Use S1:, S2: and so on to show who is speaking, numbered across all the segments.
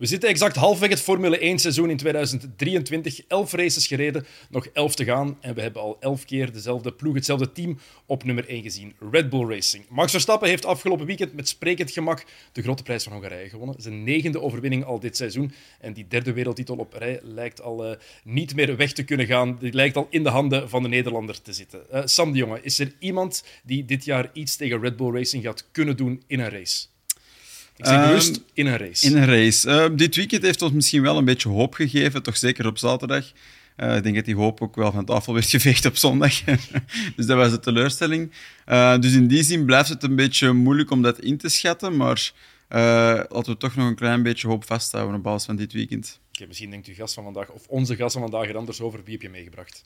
S1: We zitten exact halfweg het Formule 1 seizoen in 2023. Elf races gereden, nog elf te gaan. En we hebben al elf keer dezelfde ploeg, hetzelfde team op nummer 1 gezien. Red Bull Racing. Max Verstappen heeft afgelopen weekend met sprekend gemak de grote prijs van Hongarije gewonnen. Zijn negende overwinning al dit seizoen. En die derde wereldtitel op rij lijkt al uh, niet meer weg te kunnen gaan. Die lijkt al in de handen van de Nederlander te zitten. Uh, Sam de Jonge, is er iemand die dit jaar iets tegen Red Bull Racing gaat kunnen doen in een race? Ik zeg bewust um, in een race.
S2: In een race. Uh, dit weekend heeft ons misschien wel een beetje hoop gegeven, toch zeker op zaterdag. Uh, ik denk dat die hoop ook wel van tafel werd geveegd op zondag. dus dat was de teleurstelling. Uh, dus in die zin blijft het een beetje moeilijk om dat in te schatten. Maar laten we toch nog een klein beetje hoop vasthouden op basis van dit weekend.
S1: Okay, misschien denkt uw gast van vandaag, of onze gast van vandaag er anders over. Wie heb je meegebracht?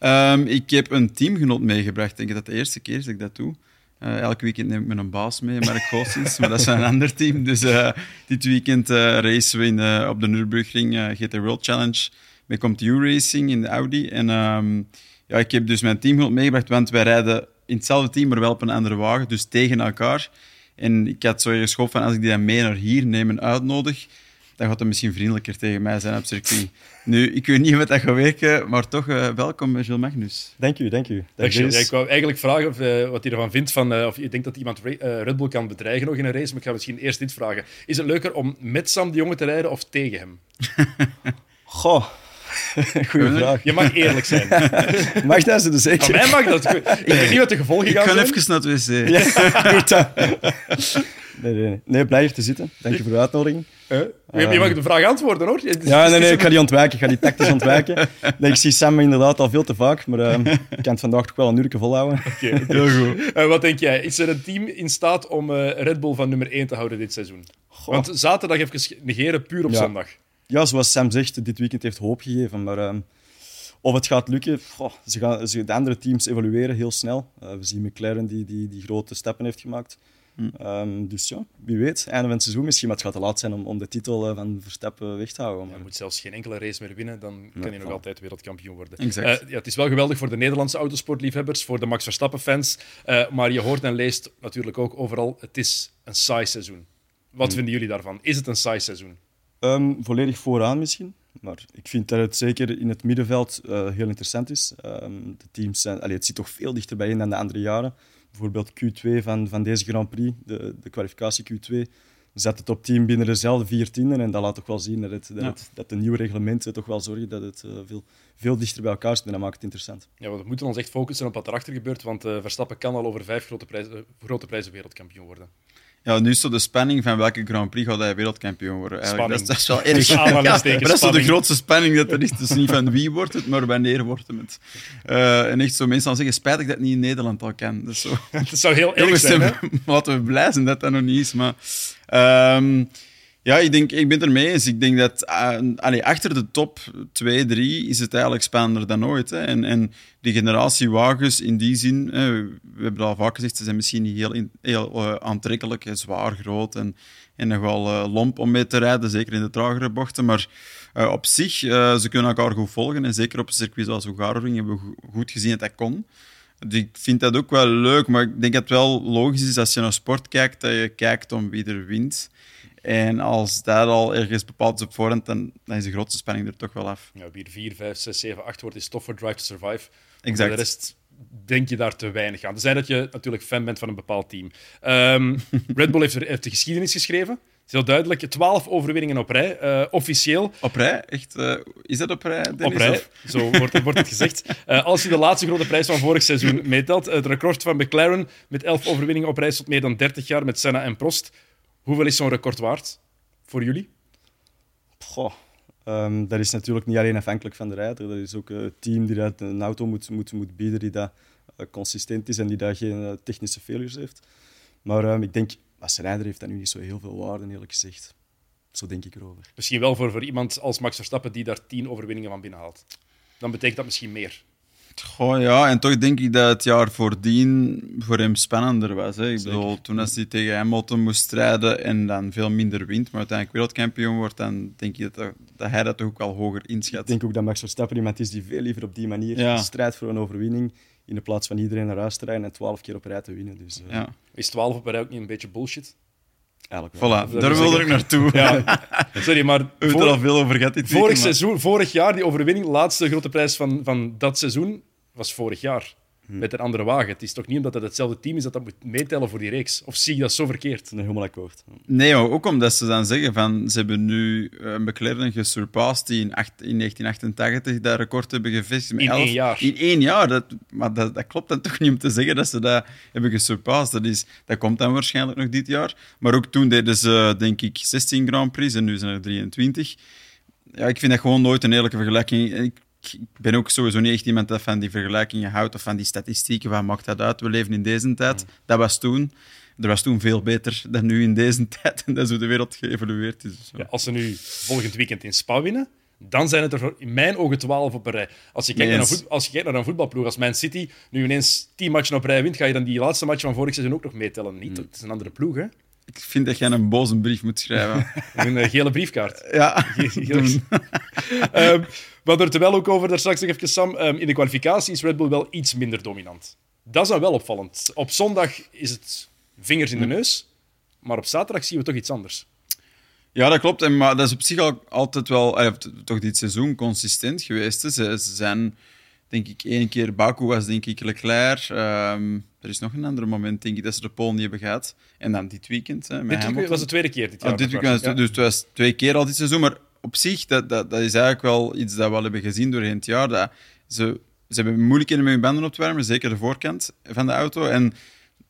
S2: Um, ik heb een teamgenoot meegebracht. Ik denk dat het de eerste keer is dat ik dat doe. Uh, elk weekend neem ik mijn baas mee, Mark Goossens, maar dat is een ander team. Dus uh, dit weekend uh, racen we in, op de Nürburgring GT World Challenge met CompTU Racing in de Audi. En um, ja, ik heb dus mijn teamgenoot meegebracht, want wij rijden in hetzelfde team, maar wel op een andere wagen, dus tegen elkaar. En ik had zo geschopt van als ik die dan mee naar hier neem en uitnodig, dan gaat hij misschien vriendelijker tegen mij zijn op circuit. Nu, ik weet niet of dat gaat werken, maar toch uh, welkom, Gilles Magnus.
S3: Dank u, dank u.
S1: Ik wou eigenlijk vragen of, uh, wat hij ervan vindt, van, uh, of je denkt dat iemand Red Bull kan bedreigen nog in een race, maar ik ga misschien eerst dit vragen. Is het leuker om met Sam de Jonge te rijden of tegen hem?
S3: Goh, Goeie vraag.
S1: Je mag eerlijk zijn.
S3: mag dat ze dus zeker?
S1: Van mij mag dat. Ik weet niet wat de gevolgen gaan
S2: zijn.
S1: Ik
S2: ga even naar het wc. Ja.
S3: Nee, nee, nee. blij hier te zitten. Dank je voor de uitnodiging.
S1: Uh, je mag de vraag antwoorden, hoor.
S3: Ja, nee, nee, ik ga die ontwijken. Ik ga die tactisch ontwijken. Nee, ik zie Sam inderdaad al veel te vaak, maar uh, ik kan het vandaag toch wel een uur volhouden.
S1: Oké, okay, heel goed. Uh, wat denk jij? Is er een team in staat om uh, Red Bull van nummer 1 te houden dit seizoen? Goh. Want zaterdag even negeren, puur op
S3: ja.
S1: zondag.
S3: Ja, zoals Sam zegt, dit weekend heeft hoop gegeven, maar... Uh, of het gaat lukken, goh, ze gaan, ze, de andere teams evolueren heel snel. we zien McLaren die, die, die grote stappen heeft gemaakt. Um, dus ja, wie weet, einde van het seizoen misschien, maar het gaat te laat zijn om, om de titel uh, van Verstappen weg te houden.
S1: Maar... Je moet zelfs geen enkele race meer winnen, dan kan je nog altijd wereldkampioen worden.
S2: Exact.
S1: Uh, ja, het is wel geweldig voor de Nederlandse autosportliefhebbers, voor de Max Verstappen-fans, uh, maar je hoort en leest natuurlijk ook overal, het is een saai seizoen. Wat vinden jullie daarvan? Is het een saai seizoen?
S3: Um, volledig vooraan misschien. Maar ik vind dat het zeker in het middenveld uh, heel interessant is. Um, de teams zijn, allee, het zit toch veel dichterbij in dan de andere jaren bijvoorbeeld Q2 van, van deze Grand Prix, de, de kwalificatie Q2, zet het op team binnen dezelfde vier tienden. En dat laat toch wel zien dat, het, dat, ja. het, dat de nieuwe reglementen toch wel zorgen dat het uh, veel, veel dichter bij elkaar zit. En dat maakt het interessant.
S1: Ja, we moeten ons echt focussen op wat erachter gebeurt, want uh, Verstappen kan al over vijf grote prijzen, grote prijzen wereldkampioen worden.
S2: Ja, nu is zo de spanning van welke Grand Prix gaat hij wereldkampioen worden. Dat, dat, is wel erg. Ja, maar dat is zo de grootste spanning dat er is. Dus niet van wie wordt het, maar wanneer wordt het. Uh, en echt zo mensen dan zeggen, spijtig dat het niet in Nederland al kan. Dat, is zo.
S1: dat zou heel erg zijn, hè?
S2: Laten we blij zijn dat dat nog niet is. Maar... Um, ja, ik, denk, ik ben het ermee eens. Ik denk dat uh, achter de top 2, 3 is het eigenlijk spannender dan ooit. Hè. En, en die generatie wagens in die zin, we hebben al vaak gezegd, ze zijn misschien niet heel, heel uh, aantrekkelijk, zwaar, groot en, en nog wel uh, lomp om mee te rijden, zeker in de tragere bochten. Maar op zich, ze kunnen elkaar goed volgen. En zeker op een circuit zoals Hungaroring hebben we goed gezien dat dat kon. Dus ik vind dat ook wel leuk, maar ik denk dat het wel logisch is als je naar sport kijkt, dat je kijkt om wie er wint. En als dat al ergens bepaald is op voorhand, dan, dan is de grootste spanning er toch wel af.
S1: Ja, wie 4, 5, 6, 7, 8 wordt, is tof voor Drive to Survive.
S2: Exact.
S1: de rest denk je daar te weinig aan. Tenzij dat je natuurlijk fan bent van een bepaald team. Um, Red Bull heeft, er, heeft de geschiedenis geschreven. Het is heel duidelijk. 12 overwinningen op rij, uh, officieel.
S2: Op rij? Echt? Uh, is dat op rij? Dennis,
S1: op rij,
S2: of?
S1: zo wordt, wordt het gezegd. Uh, als je de laatste grote prijs van vorig seizoen meetelt, het record van McLaren met 11 overwinningen op rij tot meer dan 30 jaar met Senna en Prost. Hoeveel is zo'n record waard? voor jullie?
S3: Goh, um, dat is natuurlijk niet alleen afhankelijk van de rijder. Dat is ook het team die dat een auto moet, moet, moet bieden die dat uh, consistent is en die daar geen uh, technische failures heeft. Maar um, ik denk, als rijder heeft dat nu niet zo heel veel waarde, eerlijk gezegd. Zo denk ik erover.
S1: Misschien wel voor, voor iemand als Max Verstappen die daar tien overwinningen van binnenhaalt. Dan betekent dat misschien meer.
S2: Goh, ja, en toch denk ik dat het jaar voordien voor hem spannender was. Hè. Ik
S1: Zeker.
S2: bedoel, toen als hij tegen Hamilton moest strijden en dan veel minder wint, maar uiteindelijk wereldkampioen wordt, dan denk ik dat, dat hij dat toch ook wel hoger inschat.
S3: Ik denk ook dat Max Verstappen iemand is die veel liever op die manier
S2: Ja.
S3: strijdt voor een overwinning, in de plaats van iedereen naar huis te rijden en twaalf keer op rij te winnen. Dus, uh,
S2: Ja.
S1: Is 12 op rij ook niet een beetje bullshit?
S3: Eigenlijk wel.
S2: Voilà, daar
S1: is
S2: wilde ik naartoe.
S1: Ja, sorry, maar
S2: We hebben er al veel over gehad dit
S1: vorig,
S2: weekend, maar-
S1: seizoen, vorig jaar, die overwinning, laatste grote prijs van, van dat seizoen, was vorig jaar.
S2: Hm.
S1: Met een andere wagen. Het is toch niet omdat het hetzelfde team is dat dat moet meetellen voor die reeks? Of zie je dat zo verkeerd?
S3: Nee, helemaal akkoord.
S2: Nee, maar ook omdat ze dan zeggen van ze hebben nu een McLaren gesurpassed die in, acht- in 1988 dat record hebben gevestigd. met
S1: In één
S2: elf-
S1: jaar.
S2: In één jaar. Dat, maar dat, dat klopt dan toch niet om te zeggen dat ze dat hebben gesurpassed. Dat, is, dat komt dan waarschijnlijk nog dit jaar. Maar ook toen deden ze, denk ik, 16 Grand Prix en nu zijn er 23. Ja, ik vind dat gewoon nooit een eerlijke vergelijking. Ik, ik ben ook sowieso niet echt iemand dat van die vergelijkingen houdt of van die statistieken. Wat maakt dat uit? We leven in deze tijd. Dat was toen. Er was toen veel beter dan nu in deze tijd. En dat is hoe de wereld geëvolueerd is. Dus, ja.
S1: Als ze nu volgend weekend in Spa winnen, dan zijn het er voor- in mijn ogen 12 op een rij. Als je kijkt, naar een, voet- als je kijkt naar een voetbalploeg, als Man City nu ineens 10 matchen op rij wint, ga je dan die laatste match van vorig seizoen ook nog meetellen. Niet, het is een andere ploeg, hè?
S2: Ik vind dat jij een boze brief moet schrijven.
S1: Een eh, gele briefkaart.
S2: ja,
S1: Ehm, hadden er terwijl ook over, daar straks nog even, Sam. Ehm, in de kwalificatie is Red Bull wel iets minder dominant. Dat is dan wel opvallend. Op zondag is het vingers in de neus, maar op zaterdag zien we toch iets anders.
S2: Ja, dat klopt. En, maar dat is op zich al, altijd wel, eh, toch dit seizoen consistent geweest. Hè. Ze, ze zijn, denk ik, één keer Baku was, denk ik, Leclerc. Ehm, er is nog een ander moment, denk ik, dat ze de Pool niet hebben gehad. En dan dit weekend. Hè,
S1: Dit was de tweede keer dit jaar.
S2: Oh, dit weekend,
S1: Ja.
S2: Dus het was twee keer al dit seizoen. Maar op zich, dat, dat, dat is eigenlijk wel iets dat we al hebben gezien doorheen het jaar. Dat ze, ze hebben moeilijkheden met hun banden op te warmen, zeker de voorkant van de auto. En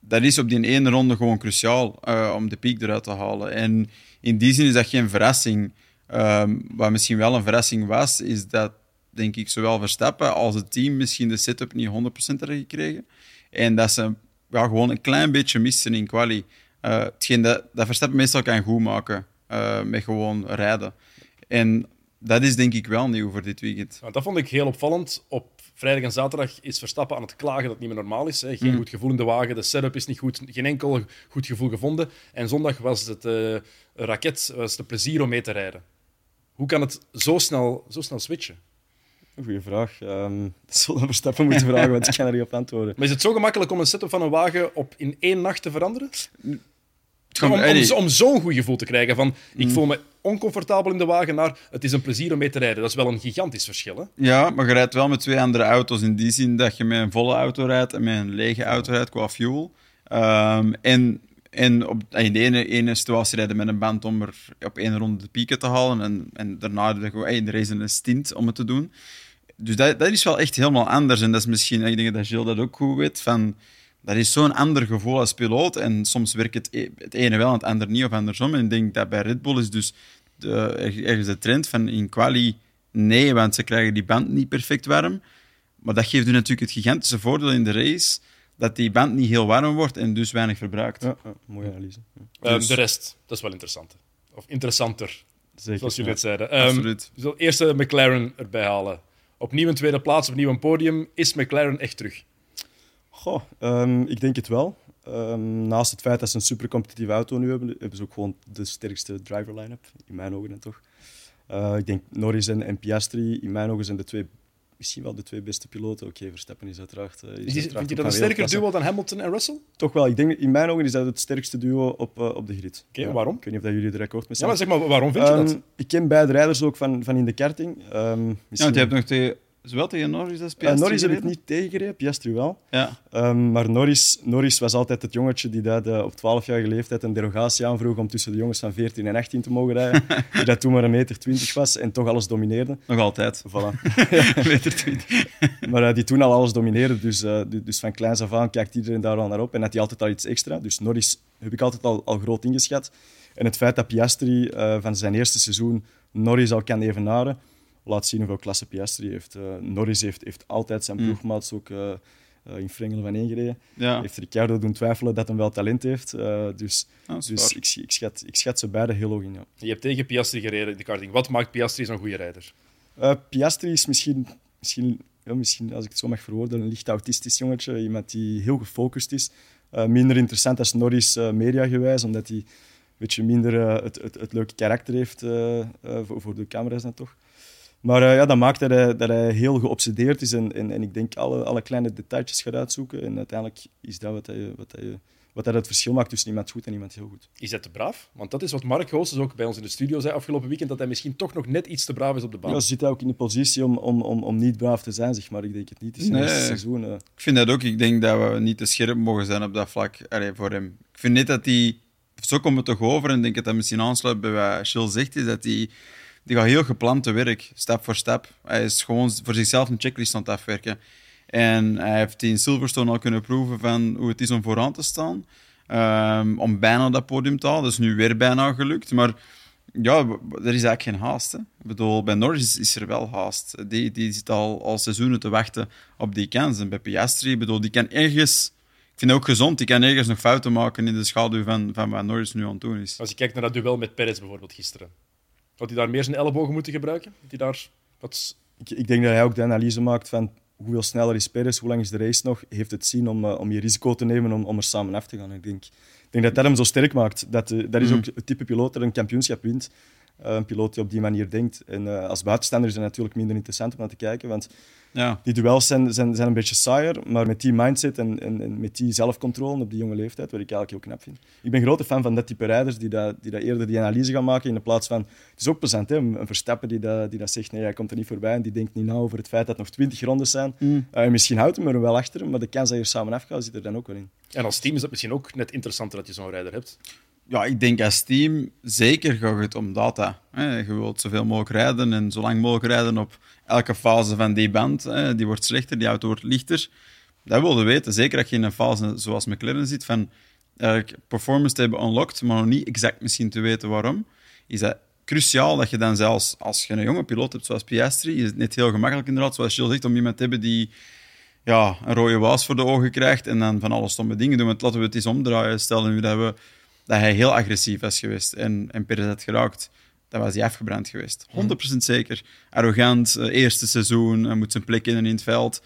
S2: dat is op die ene ronde gewoon cruciaal eh, om de piek eruit te halen. En in die zin is dat geen verrassing. Ehm, wat misschien wel een verrassing was, is dat, denk ik, zowel Verstappen als het team misschien de setup niet 100% hadden gekregen. En dat ze ja, gewoon een klein beetje misten in quali. Eh, hetgeen dat, dat Verstappen meestal kan goedmaken eh met gewoon rijden. En dat is denk ik wel nieuw voor dit weekend.
S1: Want dat vond ik heel opvallend. Op vrijdag en zaterdag is Verstappen aan het klagen dat het niet meer normaal is. Hè. Geen
S2: Mm.
S1: goed gevoel in de wagen, de setup is niet goed, geen enkel goed gevoel gevonden. En zondag was het eh, raket, was het plezier om mee te rijden. Hoe kan het zo snel, zo snel switchen?
S3: Een goede vraag. Ehm dat zullen we Verstappen moeten vragen, want ik kan er niet op antwoorden.
S1: Maar is het zo gemakkelijk om een setup van een wagen op in één nacht te veranderen?
S2: Het
S1: Om, om, om zo'n goed gevoel te krijgen van
S2: Mm.
S1: ik voel me oncomfortabel in de wagen naar het is een plezier om mee te rijden. Dat is wel een gigantisch verschil. Hè?
S2: Ja, maar je rijdt wel met twee andere auto's in die zin dat je met een volle auto rijdt en met een lege auto rijdt qua fuel. Ehm, en en op, in de ene, ene situatie rijden met een band om er op één ronde de pieken te halen en, en daarna de, hey, in de race een stint om het te doen. Dus dat, dat is wel echt helemaal anders. En dat is misschien, ik denk dat Gilles dat ook goed weet, van, dat is zo'n ander gevoel als piloot. En soms werkt het, e- het ene wel en het andere niet, of andersom. En ik denk dat bij Red Bull is dus de, er- ergens de trend van in quali nee, want ze krijgen die band niet perfect warm. Maar dat geeft u natuurlijk het gigantische voordeel in de race, dat die band niet heel warm wordt en dus weinig verbruikt.
S3: Ja, ja, mooie analyse. Ja,
S1: Ehm,
S2: Dus-
S1: de rest, dat is wel interessant. Of interessanter,
S3: zeker.
S1: zoals jullie
S3: ja.
S1: het zeiden. Ehm,
S2: Absoluut.
S1: we zullen eerst de McLaren erbij halen. Opnieuw een tweede plaats, opnieuw een podium. Is McLaren echt terug?
S3: Goh, ehm, ik denk het wel. Ehm, naast het feit dat ze een super competitieve auto nu hebben, hebben ze ook gewoon de sterkste driver line-up. In mijn ogen dan toch. Eh, ik denk Norris en, en Piastri, in mijn ogen zijn de twee, misschien wel de twee beste piloten. Oké, Verstappen is uiteraard. eh, is
S1: Is die-
S3: uiteraard
S1: vind je dat een sterker duo dan Hamilton en Russell?
S3: Toch wel. Ik denk, in mijn ogen is dat het sterkste duo op, eh, op de grid.
S1: Oké, waarom?
S3: Ik weet niet of dat jullie er akkoord mee
S1: Ja,
S3: zijn.
S1: maar zeg maar, waarom vind je
S3: Ehm,
S1: dat?
S3: ik ken beide rijders ook van, van in de karting. Ehm,
S2: Ja, want je hebt nog tegen, zowel tegen Norris als
S3: Eh,
S2: Piastri
S3: Norris heb ik niet tegengereden, Piastri wel.
S2: Ja.
S3: Ehm, maar Norris, Norris was altijd het jongetje die dat, eh, op 12-jarige leeftijd een derogatie aanvroeg om tussen de jongens van 14 en 18 te mogen rijden. die dat toen maar een meter 20 was en toch alles domineerde.
S2: Nog altijd.
S3: Voilà.
S2: Meter 20.
S3: maar eh, die toen al alles domineerde. Dus, du- dus van kleins af aan kijkt iedereen daar al naar op. En had hij altijd al iets extra. Dus Norris heb ik altijd al, al groot ingeschat. En het feit dat Piastri van zijn eerste seizoen Norris al kan evenaren, laat zien hoeveel klasse Piastri heeft. Eh, Norris heeft, heeft altijd zijn
S2: Mm.
S3: ploegmaats ook eh, eh, in Frengelen van één gereden.
S2: Ja,
S3: Heeft Ricciardo doen twijfelen dat hij wel talent heeft. Eh, dus
S2: Ah,
S3: dus ik, ik, schat, ik schat ze beide heel hoog in. Ja.
S1: Je hebt tegen Piastri gereden in de karting. Wat maakt Piastri zo'n goede rijder?
S3: Eh, Piastri is misschien, misschien, ja, misschien, als ik het zo mag verwoorden, een licht autistisch jongetje. Iemand die heel gefocust is. Eh, minder interessant als Norris eh, mediagewijs, omdat hij een beetje minder het, het, het leuke karakter heeft eh, eh, voor, voor de camera's dan toch. Maar eh, ja, dat maakt dat hij, dat hij heel geobsedeerd is en, en, en ik denk alle, alle kleine detailtjes gaat uitzoeken. En uiteindelijk is dat wat hij, wat hij het verschil maakt tussen iemand goed en iemand heel goed.
S1: Is dat te braaf? Want dat is wat Mark Goossens ook bij ons in de studio zei afgelopen weekend, dat hij misschien toch nog net iets te braaf is op de baan.
S3: Ja, ze zit ook in de positie om, om, om, om niet braaf te zijn, zeg maar. Ik denk het niet. Het is
S2: Nee.
S3: het eerste seizoen. eh.
S2: Ik vind dat ook. Ik denk dat we niet te scherp mogen zijn op dat vlak Allee, voor hem. Ik vind net dat hij... Zo komt het toch over, en ik denk dat dat misschien aansluit bij wat Chill zegt, is dat hij... Die gaat heel gepland te werk, stap voor stap. Hij is gewoon voor zichzelf een checklist aan het afwerken. En hij heeft in Silverstone al kunnen proeven van hoe het is om vooraan te staan. Ehm, om bijna dat podium te halen. Dat is nu weer bijna gelukt. Maar ja, er is eigenlijk geen haast. Hè. Ik bedoel, bij Norris is, er wel haast. Die, die zit al, al seizoenen te wachten op die kans. En bij Piastri, bedoel, die kan ergens... Ik vind het ook gezond, die kan ergens nog fouten maken in de schaduw van, van wat Norris nu aan het doen is.
S1: Als je kijkt naar dat duel met Perez bijvoorbeeld gisteren, had hij daar meer zijn ellebogen moeten gebruiken? Had hij daar wat...
S3: Ik, ik denk dat hij ook de analyse maakt van hoeveel sneller is Perez, hoe lang is de race nog, heeft het zin om, eh, om je risico te nemen om, om er samen af te gaan. Ik denk, ik denk dat dat hem zo sterk maakt. Dat, eh, dat is ook het type piloot dat een kampioenschap wint. Eh, een piloot die op die manier denkt. En als buitenstaander is het natuurlijk minder interessant om naar te kijken, want
S2: Ja,
S3: die duels zijn, zijn, zijn een beetje saaier, maar met die mindset en, en, en met die zelfcontrole op die jonge leeftijd, wat ik eigenlijk heel knap vind. Ik ben grote fan van dat type rijders die, dat, die dat eerder die analyse gaan maken in de plaats van... Het is ook plezant, hè? een Verstappen die dat, die dat zegt, nee, hij komt er niet voorbij en die denkt niet na over het feit dat het nog twintig rondes zijn. Eh, misschien houdt hem er wel achter, maar de kans dat je er samen afgaat, zit er dan ook wel in.
S1: En als team is dat misschien ook net interessanter dat je zo'n rijder hebt.
S2: Ja, ik denk als team zeker gaat het om data. Je wilt zoveel mogelijk rijden en zo lang mogelijk rijden op elke fase van die band. Die wordt slechter, die auto wordt lichter. Dat wilde weten. Zeker als je in een fase zoals McLaren zit, van eigenlijk performance te hebben unlocked, maar nog niet exact misschien te weten waarom. Is dat cruciaal dat je dan zelfs, als je een jonge piloot hebt zoals Piastri, is het net heel gemakkelijk inderdaad, zoals Gilles zegt, om iemand te hebben die ja, een rode waas voor de ogen krijgt en dan van alle stomme dingen doen. Want laten we het eens omdraaien. Stel nu dat, we, dat hij heel agressief was geweest en, en Perez had geraakt. Dan was hij afgebrand geweest. 100% zeker. Arrogant, eh, eerste seizoen, hij moet zijn plek in in het veld.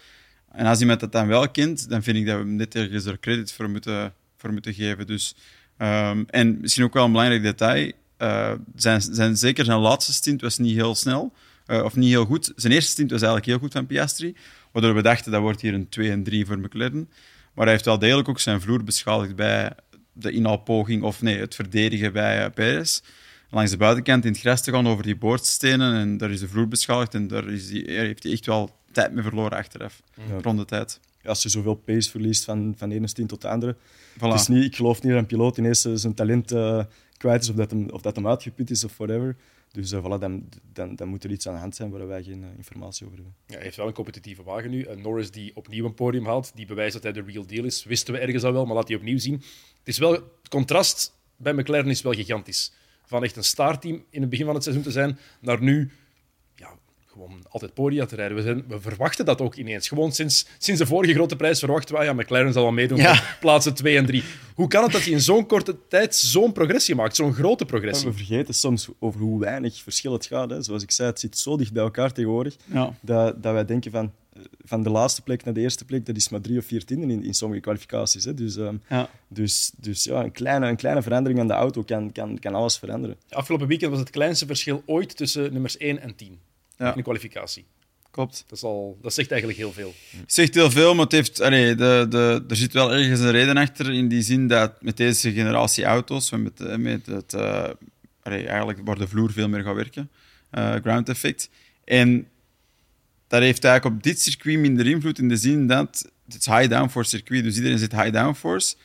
S2: En als iemand dat dan wel kent, dan vind ik dat we hem net ergens er credit voor moeten, voor moeten geven. Dus, ehm, en misschien ook wel een belangrijk detail. eh, zijn, zijn, zeker zijn laatste stint was niet heel snel. eh, of niet heel goed. Zijn eerste stint was eigenlijk heel goed van Piastri. Waardoor we dachten, dat wordt hier een 2 en 3 voor McLaren. Maar hij heeft wel degelijk ook zijn vloer beschadigd bij de inhaalpoging, of nee, het verdedigen bij uh, Perez. Langs de buitenkant in het gras te gaan over die boordstenen. En daar is de vloer beschadigd. En daar is die, heeft hij echt wel tijd mee verloren achteraf. Rond de tijd.
S3: Ja, als je zoveel pace verliest van, van de ene stint tot de andere.
S2: Voilà.
S3: Het is niet, ik geloof niet dat een piloot ineens eh, zijn talent eh, kwijt is of dat, hem, of dat hem uitgeput is of whatever. Dus eh, voilà, dan, dan, dan moet er iets aan de hand zijn waar wij geen eh, informatie over hebben.
S1: Ja, hij heeft wel een competitieve wagen nu. Norris die opnieuw een podium haalt, die bewijst dat hij de real deal is. Wisten we ergens al wel, maar laat hij opnieuw zien. Het, is wel, het contrast bij McLaren is wel gigantisch. Van echt een starteam in het begin van het seizoen te zijn, naar nu ja, gewoon altijd podia te rijden. We, zijn, we verwachten dat ook ineens. Gewoon sinds, sinds de vorige grote prijs verwachten we, ja, McLaren zal wel meedoen
S2: Ja.
S1: plaatsen 2 en 3. Hoe kan het dat hij in zo'n korte tijd zo'n progressie maakt, zo'n grote progressie?
S3: We vergeten soms over hoe weinig verschil het gaat. Hè. Zoals ik zei, het zit zo dicht bij elkaar tegenwoordig
S2: Ja.
S3: dat, dat wij denken van, van de laatste plek naar de eerste plek, dat is maar drie of vier tienden in, in sommige kwalificaties. Hè. Dus, ehm,
S2: Ja.
S3: dus, dus ja, een kleine, een kleine verandering aan de auto kan, kan, kan alles veranderen.
S1: Afgelopen weekend was het kleinste verschil ooit tussen nummers 1 en 10
S2: Ja.
S1: in de kwalificatie.
S2: Klopt.
S1: Dat, is al, dat zegt eigenlijk heel veel.
S2: Het zegt heel veel, maar het heeft, allee, de, de, er zit wel ergens een reden achter. In die zin dat met deze generatie auto's, met, eh, met het, eh, allee, eigenlijk waar de vloer veel meer gaat werken, eh, ground effect. En dat heeft eigenlijk op dit circuit minder invloed in de zin dat het high downforce circuit, dus iedereen zit high downforce.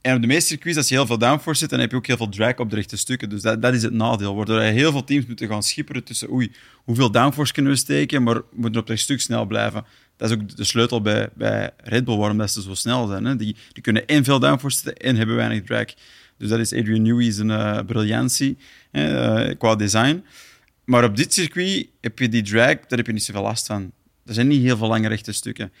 S2: En op de meeste circuits, als je heel veel downforce zit, dan heb je ook heel veel drag op de rechte stukken. Dus dat, dat is het nadeel. Waardoor heel veel teams moeten gaan schipperen tussen oei, hoeveel downforce kunnen we steken, maar moeten op dat stuk snel blijven. Dat is ook de sleutel bij, bij Red Bull, waarom dat ze zo snel zijn. Hè? Die, die kunnen en veel downforce zetten en hebben weinig drag. Dus dat is Adrian Newey zijn eh, briljantie eh, qua design. Maar op dit circuit heb je die drag, daar heb je niet zoveel last van. Er zijn niet heel veel lange rechte stukken.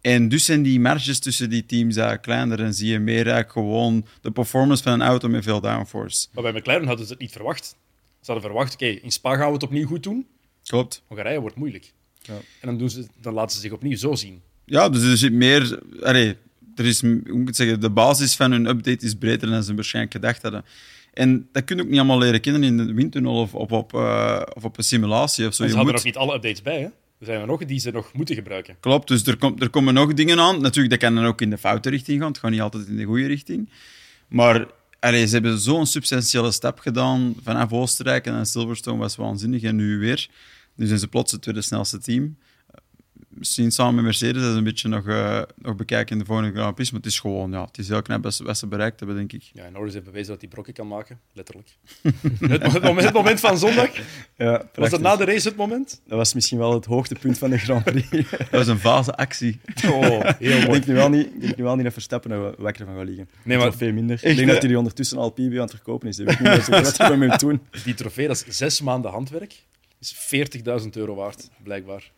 S2: En dus zijn die marges tussen die teams uh, kleiner en zie je meer eigenlijk gewoon de performance van een auto met veel downforce.
S1: Maar bij McLaren hadden ze het niet verwacht. Ze hadden verwacht, oké, in Spa gaan we het opnieuw goed doen.
S2: Klopt.
S1: Hongarije wordt moeilijk.
S3: Ja.
S1: En dan, doen ze, dan laten ze zich opnieuw zo zien.
S2: Ja, dus er zit meer... Allee, er is, hoe moet ik het zeggen, de basis van hun update is breder dan ze waarschijnlijk gedacht hadden. En dat kun je ook niet allemaal leren kennen in de windtunnel of, of, op, eh, of op een simulatie of zo.
S1: En
S2: Je
S1: ze hadden
S2: moet-
S1: nog niet alle updates bij, hè? zijn er nog die ze nog moeten gebruiken.
S2: Klopt, dus er, komt, er komen nog dingen aan. Natuurlijk, dat kan dan ook in de foute richting gaan. Het gaat niet altijd in de goede richting. Maar allee, ze hebben zo'n substantiële stap gedaan vanaf Oostenrijk en Silverstone was waanzinnig. En nu weer. Nu zijn ze plots het tweede snelste team. Misschien samen met Mercedes, dat is een beetje nog, uh, nog bekijken in de volgende Grand Prix. Maar het is gewoon, ja, het is heel knap wat ze, wat ze bereikt hebben, denk ik.
S1: Ja, Norris heeft bewezen dat hij brokken kan maken, letterlijk. het, moment, het, moment, van zondag,
S3: ja,
S1: was dat na de race het moment?
S3: Dat was misschien wel het hoogtepunt van de Grand Prix.
S2: dat was een fase actie.
S1: Oh, heel mooi.
S3: Ik denk nu wel niet, ik denk nu wel niet dat Verstappen er wakker van gaat liggen.
S1: Nee, maar...
S3: veel minder. ik denk dat hij ondertussen al PB aan het verkopen is. Ik weet niet wat hij met hem doen.
S1: Die trofee, dat is zes maanden handwerk, is 40.000 euro waard, blijkbaar.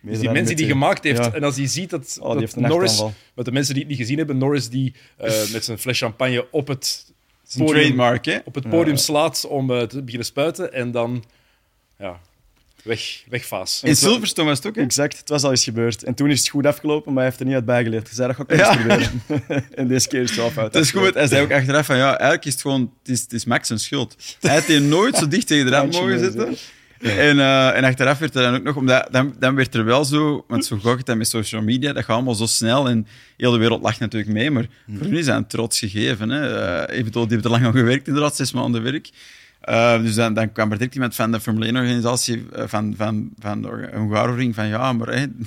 S1: Dus die mensen die hij gemaakt heeft, ja. en als hij ziet dat,
S3: oh,
S1: dat Norris, met de mensen die het niet gezien hebben, Norris die uh, met zijn fles champagne op het
S2: podium, trademark, hè?
S1: Op het podium ja. slaat om uh, te beginnen spuiten en dan ja, weg, wegvaas.
S2: In Silverstone was het ook, hè?
S3: Exact, het was al eens gebeurd. En toen is het goed afgelopen, maar hij heeft er niet uit bijgeleerd. Hij zei, dat gaat ook ja. gebeuren. en deze keer is het wel fout.
S2: Dat is goed, hij zei ook achteraf van, ja, eigenlijk is het gewoon, het is, het is Max zijn schuld. Hij had hier nooit zo dicht tegen de rand mogen zitten. En, uh, en achteraf werd er dan ook nog, omdat dan, dan werd er wel zo, want zo gaat het met social media, dat gaat allemaal zo snel en heel de wereld lacht natuurlijk mee, maar voor hun is dat een trots gegeven. Hè. Uh, eventueel, die hebben er lang aan gewerkt, inderdaad, zes maanden werk. Uh, dus dan, dan kwam er direct iemand van de Formule 1-organisatie, van, van, van de Hungaroring, van ja, maar hè, een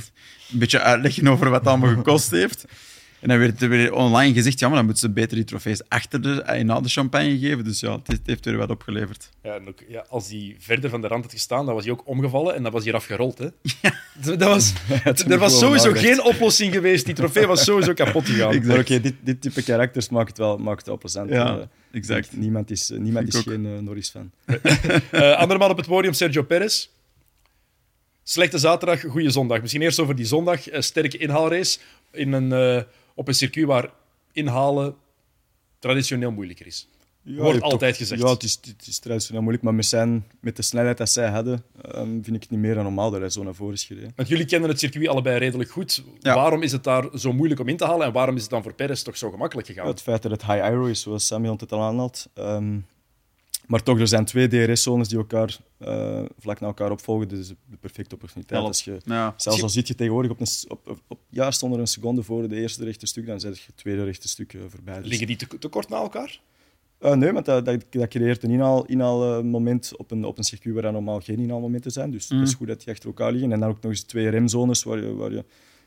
S2: beetje uitleggen over wat het allemaal gekost heeft. En dan werd er weer online gezegd, ja, maar dan moeten ze beter die trofees achter de, na de champagne geven. Dus ja, het, heeft weer wat opgeleverd.
S1: Ja, en ook, ja, als hij verder van de rand had gestaan, dan was hij ook omgevallen en dan was hij afgerold. Hè? Ja. Dat was, er was sowieso geen oplossing geweest. Die trofee was sowieso kapot gegaan.
S3: Exact. Maar oké, dit, dit type karakters maakt het wel, maakt het wel plezant.
S2: Ja, uh, exact.
S3: Niemand is, uh, niemand is geen uh, Norris-fan.
S1: andere man op het podium, Sergio Perez. Slechte zaterdag, goede zondag. Misschien eerst over die zondag. sterke inhaalrace in een op een circuit waar inhalen traditioneel moeilijker is. Ja, Wordt altijd
S3: toch,
S1: gezegd.
S3: Ja, het is, het is traditioneel moeilijk, maar met, zijn, met de snelheid dat zij hadden, um, vind ik het niet meer dan normaal dat hij zo naar voren is gereden.
S1: Want jullie kennen het circuit allebei redelijk goed. Ja. Waarom is het daar zo moeilijk om in te halen en waarom is het dan voor Perez toch zo gemakkelijk gegaan?
S3: Ja, het feit dat het high aero is, zoals Samuel het al aanhaalt. Um, maar toch, er zijn twee DRS-zones die elkaar uh, vlak na elkaar opvolgen. Dus de perfecte opportuniteit. Als je,
S2: ja.
S3: Zelfs al zit je tegenwoordig op, een, op, op, op, juist onder een seconde voor de eerste rechte stuk, dan zet je het tweede rechte stuk uh, voorbij. Dus.
S1: Liggen die te, te, kort na elkaar?
S3: Uh, nee, want dat, dat, dat creëert een inhaal, inhaalmoment op een, op een circuit waar er normaal geen inhaalmomenten zijn. Dus mm. het is goed dat die achter elkaar liggen. En dan ook nog eens twee remzones waar je, waar je,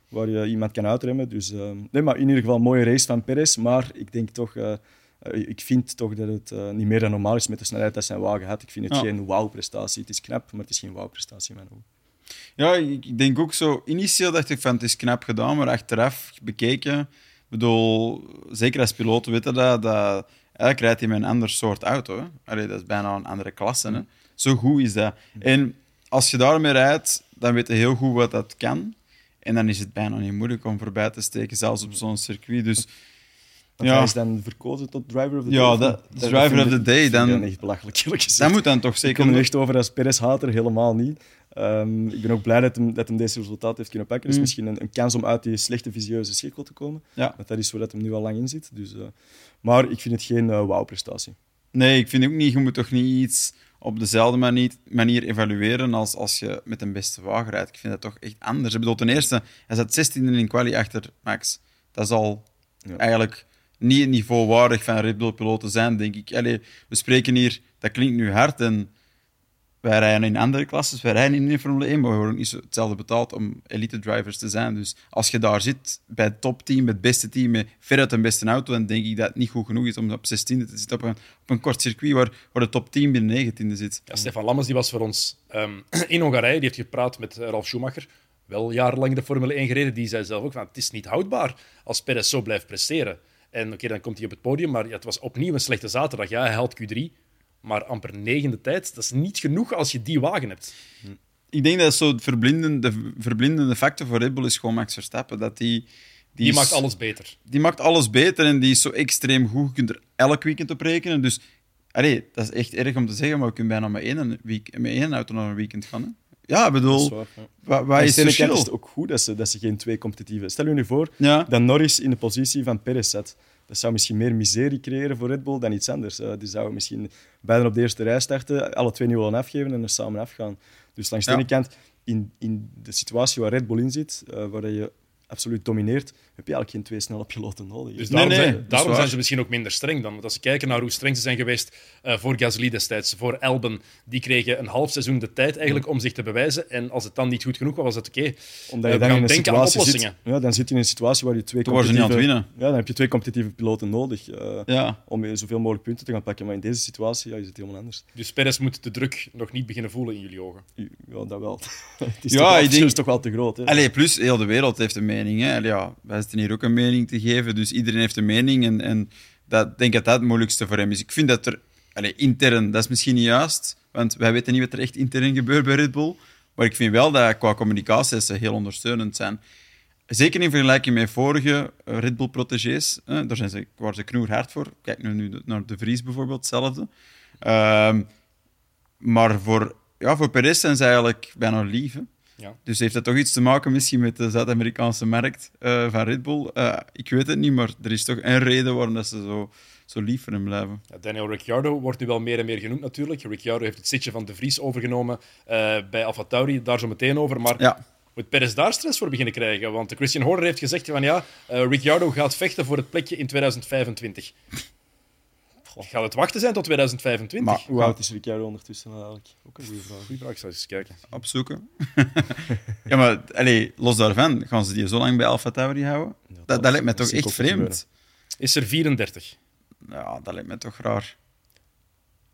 S3: waar je iemand kan uitremmen. Dus, nee, maar in ieder geval een mooie race van Perez. Maar ik denk toch uh, ik vind toch dat het uh, niet meer dan normaal is met de snelheid dat zijn wagen had. Ik vind het ja. geen wauw-prestatie. Het is knap, maar het is geen wauw-prestatie in mijn ogen.
S2: Ja, ik denk ook zo. Initieel dacht ik van het is knap gedaan, maar achteraf bekeken. Ik bedoel, zeker als piloot weten dat, dat eigenlijk rijdt hij met een ander soort auto. Allee, dat is bijna een andere klasse. Hè? Zo goed is dat. En als je daarmee rijdt, dan weet je heel goed wat dat kan. En dan is het bijna niet moeilijk om voorbij te steken, zelfs op zo'n circuit. Dus
S3: want ja. hij is dan verkozen tot driver of the day.
S2: Ja, de driver of the day. Dan,
S3: dan echt belachelijk,
S2: Dat moet dan toch zeker...
S3: Ik kom er echt over als Perez-hater, helemaal niet. Um, ik ben ook blij dat hem, dat hem deze resultaat heeft kunnen pakken. Dus mm. misschien een, een, kans om uit die slechte visieuze cirkel te komen.
S2: Ja.
S3: Want dat is waar dat hem nu al lang in zit. Dus, uh, maar ik vind het geen uh, wauw-prestatie.
S2: Nee, ik vind ook niet... Je moet toch niet iets op dezelfde manier, manier evalueren als als je met een beste wagen rijdt. Ik vind dat toch echt anders. Ik bedoel, ten eerste, hij zat 16e in quali achter Max. Dat is al ja. eigenlijk niet het niveau waardig van Red Bull-piloten zijn, denk ik. We spreken hier, dat klinkt nu hard en wij rijden in andere klasses, wij rijden in de Formule 1, maar we worden niet hetzelfde betaald om elite-drivers te zijn. Dus als je daar zit, bij het topteam, het beste team, met veruit een beste auto, dan denk ik dat het niet goed genoeg is om op 16e te zitten op een, kort circuit waar, waar de top 10 binnen 19e zit.
S1: Ja, Stefan Lammers die was voor ons um, in Hongarije, die heeft gepraat met Ralf Schumacher, wel jarenlang de Formule 1 gereden, die zei zelf ook van het is niet houdbaar als Perez zo blijft presteren. En oké, dan komt hij op het podium, maar ja, het was opnieuw een slechte zaterdag. Ja, hij haalt Q3, maar amper negende tijd. Dat is niet genoeg als je die wagen hebt.
S2: Ik denk dat zo het verblindende, verblindende factor voor Red Bull is gewoon Max Verstappen. Dat die,
S1: die, die maakt alles beter.
S2: Die maakt alles beter en die is zo extreem goed. Je kunt er elk weekend op rekenen. Dus allee, dat is echt erg om te zeggen, maar we kunnen bijna met één, week, met één auto naar een weekend gaan. Hè? Ja, ik bedoel, waar, ja. waar is het verschil?
S3: is het ook goed dat ze, dat ze geen twee competitieve... Stel je nu voor
S2: ja.
S3: dat Norris in de positie van Perez zat. Dat zou misschien meer miserie creëren voor Red Bull dan iets anders. Uh, die zouden misschien beiden op de eerste rij starten, alle twee niet willen afgeven en er samen afgaan. Dus langs de ene kant, in, in de situatie waar Red Bull in zit, uh, waar je absoluut domineert, heb je eigenlijk geen twee snelle piloten nodig.
S1: Dus daarom, zijn, daarom zijn, ze misschien ook minder streng dan. Want als ze kijken naar hoe streng ze zijn geweest uh, voor Gasly destijds, voor Albon, die kregen een half seizoen de tijd eigenlijk om zich te bewijzen. En als het dan niet goed genoeg was, was het oké. Okay.
S3: Omdat je uh, dan in een situatie zit, ja, dan zit je in een situatie waar je twee competitieve,
S2: Ja,
S3: dan heb je twee competitieve piloten nodig uh, ja. om zoveel mogelijk punten te gaan pakken. Maar in deze situatie ja, is het helemaal anders.
S1: Dus Perez moet de druk nog niet beginnen voelen in jullie ogen?
S3: Ja, dat wel. het is ja, toch, ik denk, is toch wel te groot. Hè?
S2: Allee, plus, heel de wereld heeft een mening. Hè. Allee, ja, wij zitten hier ook een mening te geven, dus iedereen heeft een mening. En, en dat denk dat dat het moeilijkste voor hem is. Ik vind dat er allez, intern, dat is misschien niet juist, want wij weten niet wat er echt intern gebeurt bij Red Bull. Maar ik vind wel dat qua communicatie ze heel ondersteunend zijn. Zeker in vergelijking met vorige Red Bull-protégés. Daar zijn ze, waar ze knoerhard voor. Kijk nu naar De Vries bijvoorbeeld, hetzelfde. Uh, maar voor, ja, voor Perez zijn ze eigenlijk bijna lief. Ja. Dus heeft dat toch iets te maken misschien met de Zuid-Amerikaanse markt uh, van Red Bull? Uh, ik weet het niet, maar er is toch een reden waarom dat ze zo, zo lief voor hem blijven.
S1: Ja, Daniel Ricciardo wordt nu wel meer en meer genoemd natuurlijk. Ricciardo heeft het zitje van De Vries overgenomen uh, bij AlphaTauri, daar zo meteen over. Maar ja. moet Perez daar stress voor beginnen krijgen? Want Christian Horner heeft gezegd van ja, Ricciardo gaat vechten voor het plekje in 2025. Gaat het wachten zijn tot 2025?
S3: Maar hoe oud is Ricciardo ondertussen eigenlijk? Ook een goede vraag.
S1: Goeie vraag, ik zal eens kijken.
S2: Opzoeken. ja, maar allez, los daarvan, gaan ze die zo lang bij Alpha Tauri houden? dat, dat, lijkt me toch echt vreemd.
S1: Is er 34?
S2: Ja, dat lijkt me toch raar.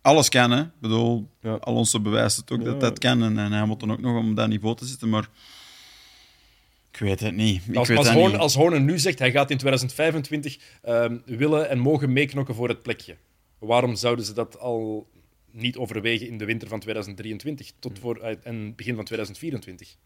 S2: Alles kan, hè. Ik bedoel, ja. Alonso bewijst het ook dat dat kan. En, en hij moet dan ook nog om dat niveau te zitten, maar... Ik weet het niet. Ik
S1: als,
S2: weet
S1: als, Horner, als Horner nu zegt hij gaat in 2025 um, willen en mogen meeknokken voor het plekje, waarom zouden ze dat al niet overwegen in de winter van 2023 tot voor uh, en begin van 2024?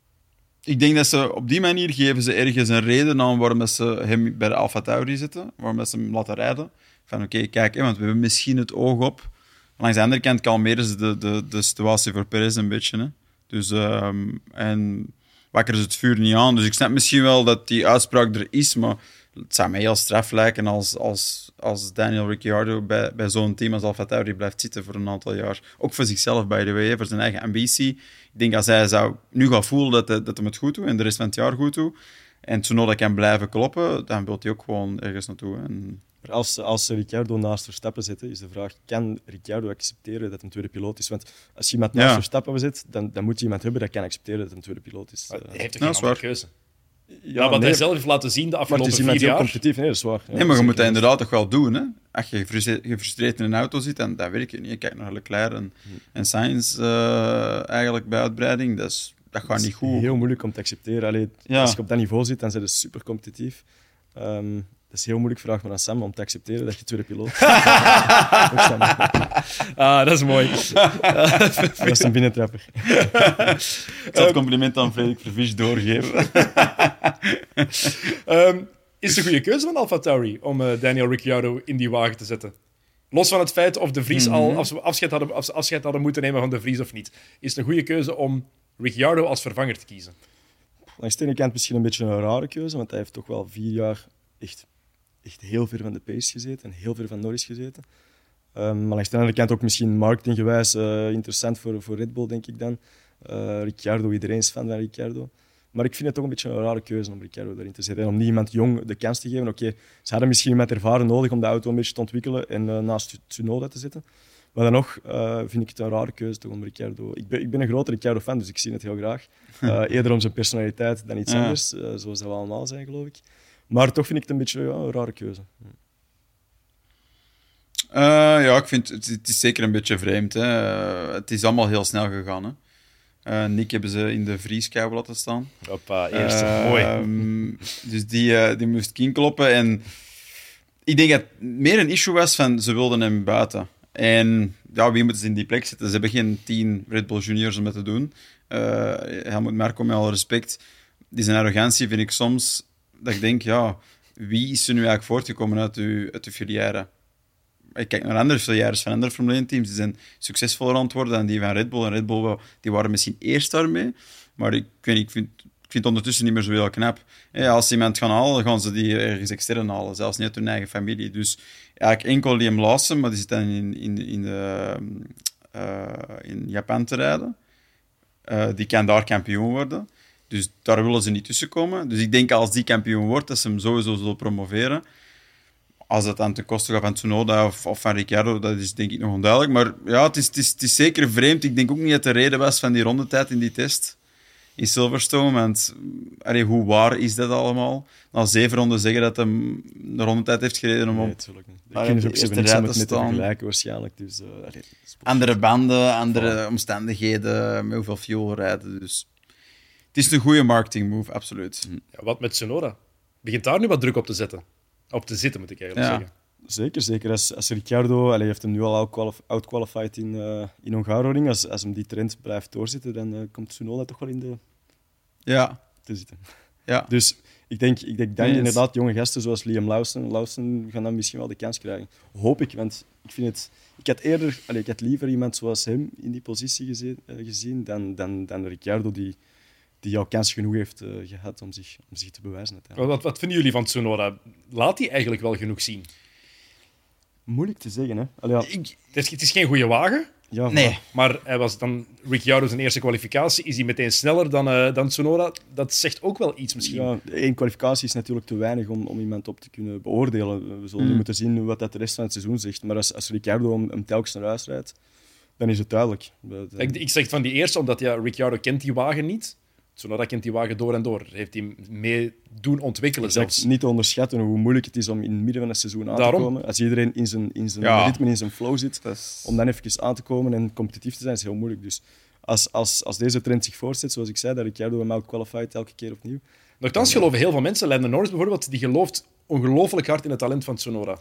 S2: Ik denk dat ze op die manier geven ze ergens een reden aan waarom ze hem bij de Alfa Tauri zitten, waarom ze hem laten rijden. Van oké, kijk, want we hebben misschien het oog op. Langs de andere kant kalmeren ze de, de, de situatie voor Perez een beetje. Hè. Dus, um, en wakkeren ze het vuur niet aan. Dus ik snap misschien wel dat die uitspraak er is, maar het zou mij heel straf lijken als, als, als Daniel Ricciardo bij, bij zo'n team als AlphaTauri blijft zitten voor een aantal jaar. Ook voor zichzelf, by the way, voor zijn eigen ambitie. Ik denk als hij zou nu gaan voelen dat, hij, dat hem het goed doet en de rest van het jaar goed doet, en Tsunoda kan blijven kloppen, dan wil hij ook gewoon ergens naartoe. En...
S3: Als, als Ricciardo naast Verstappen zit, is de vraag: kan Ricciardo accepteren dat een tweede piloot is? Want als je iemand naast ja. Verstappen zit, dan, dan moet je iemand hebben dat kan accepteren dat een tweede piloot is.
S1: hij heeft toch geen andere keuze? Ja, wat hij zelf heeft laten zien de afgelopen maar het is vier jaar.
S3: competitief, nee, dat is waar.
S2: Ja, nee, maar je moet dat inderdaad toch wel doen. Hè? Als je gefrustreerd in een auto zit, dan dat werkt niet. Je kijkt naar Leclerc en, en Sainz uh, eigenlijk bij uitbreiding. Dat, is, dat gaat niet goed.
S3: heel moeilijk om te accepteren. Allee, ja. Als je op dat niveau zit, dan zijn ze super competitief. Um, dat is heel moeilijk, vraag maar aan Sam, om te accepteren dat je tweede piloot
S1: ah, dat is mooi.
S3: dat is een binnentrapper.
S2: Ik zal het compliment aan Frederik Vervis doorgeven.
S1: um, is het een goede keuze van Alfa Tauri om uh, Daniel Ricciardo in die wagen te zetten? Los van het feit of de Vries mm -hmm. al of ze afscheid, hadden, of ze afscheid hadden moeten nemen van de Vries of niet, is het een goede keuze om Ricciardo als vervanger te kiezen?
S3: Langs de ene kant misschien een beetje een rare keuze, want hij heeft toch wel vier jaar echt echt heel ver van de pace gezeten en heel ver van Norris gezeten. Um, maar langs de andere kant ook misschien marketinggewijs uh, interessant voor, voor Red Bull, denk ik dan. Uh, Ricciardo, iedereen is fan van Ricciardo. Maar ik vind het toch een beetje een rare keuze om Ricciardo erin te zetten. En om niet iemand jong de kans te geven. Oké, okay, ze hadden misschien iemand ervaren nodig om de auto een beetje te ontwikkelen en uh, naast Tsunoda te zetten. Maar dan nog uh, vind ik het een rare keuze toch om Ricciardo... Ik ben, ik ben een grote Ricciardo-fan, dus ik zie het heel graag. Uh, eerder om zijn personaliteit dan iets ja. anders, zoals dat we allemaal zijn, geloof ik. Maar toch vind ik het een beetje ja, een rare keuze.
S2: Uh, ja, ik vind het, het is zeker een beetje vreemd. Hè. Uh, het is allemaal heel snel gegaan. Hè. Uh, Nick hebben ze in de vrieskou laten staan.
S1: Hoppa, eerste. Mooi.
S2: Ehm, dus die, die moest inkloppen. En ik denk dat het meer een issue was van ze wilden hem buiten. En ja, wie moeten ze in die plek zetten? Ze hebben geen tien Red Bull juniors om het te doen. Helmut Marko, met alle respect, die zijn arrogantie vind ik soms dat ik denk, ja, wie is er nu eigenlijk voortgekomen uit uw, uit uw filière? Ik kijk naar andere filières van andere Formule 1 teams, die zijn succesvoller aan het worden dan die van Red Bull. En Red Bull die waren misschien eerst daarmee, maar ik, weet, ik, vind, ik vind het ondertussen niet meer zo heel knap. als ze iemand gaan halen, gaan ze die ergens extern halen, zelfs niet uit hun eigen familie. Dus eigenlijk enkel Liam Lawson, maar die zit dan in, in, in, de, uh, in Japan te rijden. eh, die kan daar kampioen worden. Dus daar willen ze niet tussen komen. Dus ik denk als die kampioen wordt, dat ze hem sowieso zullen promoveren. Als dat dan ten koste gaat van Tsunoda of, of van Ricciardo, dat is denk ik nog onduidelijk. Maar ja, het is, het, is, het is zeker vreemd. Ik denk ook niet dat de reden was van die rondetijd in die test in Silverstone. Want allee, hoe waar is dat allemaal? Na zeven ronden zeggen dat hij een rondetijd heeft gereden om
S3: Nee,
S2: op
S3: natuurlijk niet. Ik vind
S2: op
S3: ook
S2: de
S3: ze
S2: eerste rij te staan.
S3: vergelijken waarschijnlijk. Dus, eh, allee,
S2: andere banden, andere omstandigheden, met hoeveel fuel rijden. Dus het is een goede marketing move, absoluut.
S1: Ja, wat met Tsunoda? Begint daar nu wat druk op te zetten? Op te zitten, moet ik eigenlijk
S2: Ja.
S1: zeggen.
S3: Zeker, zeker. Als, als Ricciardo, allee, heeft hem nu al outqualif- outqualified in, eh in Hungaroring, als, als hem die trend blijft doorzetten, dan eh, komt Tsunoda toch wel in de
S2: Ja,
S3: te zitten.
S2: ja.
S3: Dus ik denk, ik denk dan
S2: Yes.
S3: inderdaad jonge gasten zoals Liam Lawson, Lawson gaan dan misschien wel de kans krijgen. Hoop ik, want ik vind het... Ik had eerder, allee, ik had liever iemand zoals hem in die positie gezien, eh, gezien dan, dan, dan Ricciardo die, die jouw kans genoeg heeft eh, gehad om zich, om zich te bewijzen.
S1: Wat, wat, wat vinden jullie van Tsunoda? Laat hij eigenlijk wel genoeg zien?
S3: Moeilijk te zeggen, hè? Allee, ja,
S2: Ik,
S1: Het is, het is geen goede wagen,
S3: ja,
S2: nee,
S1: maar hij was dan Ricciardo zijn eerste kwalificatie. Is hij meteen sneller dan, eh, dan Tsunoda? Dat zegt ook wel iets misschien.
S3: Ja, één kwalificatie is natuurlijk te weinig om, om iemand op te kunnen beoordelen. We zullen
S2: Mm.
S3: moeten zien wat dat de rest van het seizoen zegt. Maar als, als Ricciardo hem, hem telkens naar huis rijdt, dan is het duidelijk.
S1: Ik, ik zeg van die eerste, omdat ja, Ricciardo kent die wagen niet. Tsunoda kent die wagen door en door. Heeft hij mee doen ontwikkelen
S3: Exact,
S1: zelfs.
S3: niet te onderschatten hoe moeilijk het is om in het midden van het seizoen aan
S1: Daarom.
S3: te komen. Als iedereen in zijn, in zijn
S2: Ja.
S3: ritme, in zijn flow zit,
S2: dat is...
S3: om dan even aan te komen en competitief te zijn, is heel moeilijk. Dus als, als, als deze trend zich voortzet, zoals ik zei, dat Ricciardo hem outqualified elke keer opnieuw,
S1: Nochtans geloven heel veel mensen, Lando Norris bijvoorbeeld, die gelooft ongelooflijk hard in het talent van Tsunoda.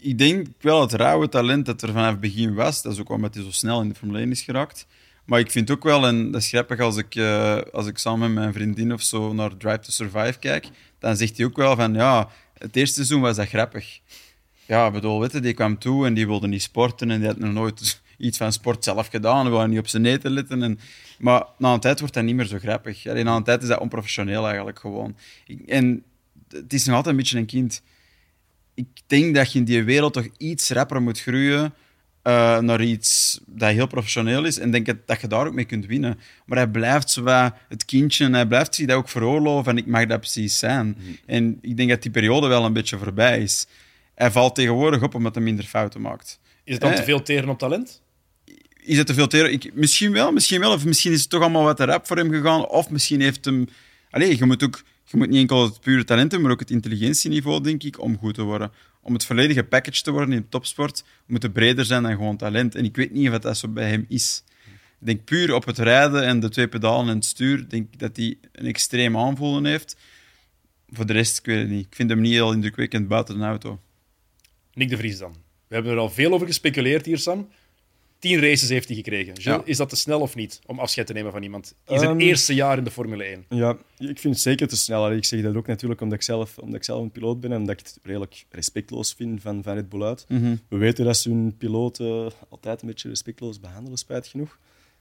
S2: Ik denk wel het rauwe talent dat er vanaf het begin was. Dat is ook omdat hij zo snel in de Formule 1 is geraakt. Maar ik vind ook wel, en dat is grappig als ik, eh, als ik samen met mijn vriendin of zo naar Drive to Survive kijk, dan zegt hij ook wel van ja, het eerste seizoen was dat grappig. Ja, bedoel, weet je, die kwam toe en die wilde niet sporten en die had nog nooit iets van sport zelf gedaan, wou niet op zijn eten letten. En, maar na een tijd wordt dat niet meer zo grappig. Allee, na een tijd is dat onprofessioneel eigenlijk gewoon. En het is nog altijd een beetje een kind ik denk dat je in die wereld toch iets rapper moet groeien eh, naar iets dat heel professioneel is. En denk dat, dat je daar ook mee kunt winnen. Maar hij blijft zo wat het kindje en hij blijft zich dat ook veroorloven. En ik mag dat precies zijn. En ik denk dat die periode wel een beetje voorbij is. Hij valt tegenwoordig op omdat hij minder fouten maakt.
S1: Is het dan
S2: Eh.
S1: te veel teren op talent?
S2: Is het te veel teren? Ik, misschien wel, misschien wel. Of misschien is het toch allemaal wat te rap voor hem gegaan. Of misschien heeft hem... Allee, je moet ook... Je moet niet enkel het pure talent hebben, maar ook het intelligentieniveau, denk ik, om goed te worden. Om het volledige package te worden in topsport, moet het breder zijn dan gewoon talent. En ik weet niet of dat zo bij hem is. Ik denk puur op het rijden en de twee pedalen en het stuur, denk dat hij een extreem aanvoelen heeft. Voor de rest, ik weet het niet. Ik vind hem niet heel indrukwekkend buiten de auto.
S1: Nick de Vries dan. We hebben er al veel over gespeculeerd hier, Sam. Tien races heeft hij gekregen. Gilles,
S2: Ja.
S1: Is dat te snel of niet om afscheid te nemen van iemand in zijn
S3: Ehm,
S1: eerste jaar in de Formule 1?
S3: Ja, ik vind het zeker te snel. Ik zeg dat ook natuurlijk omdat ik zelf, omdat ik zelf een piloot ben en omdat ik het redelijk respectloos vind van, van Red Bull uit. We weten dat ze hun piloten altijd een beetje respectloos behandelen, spijt genoeg.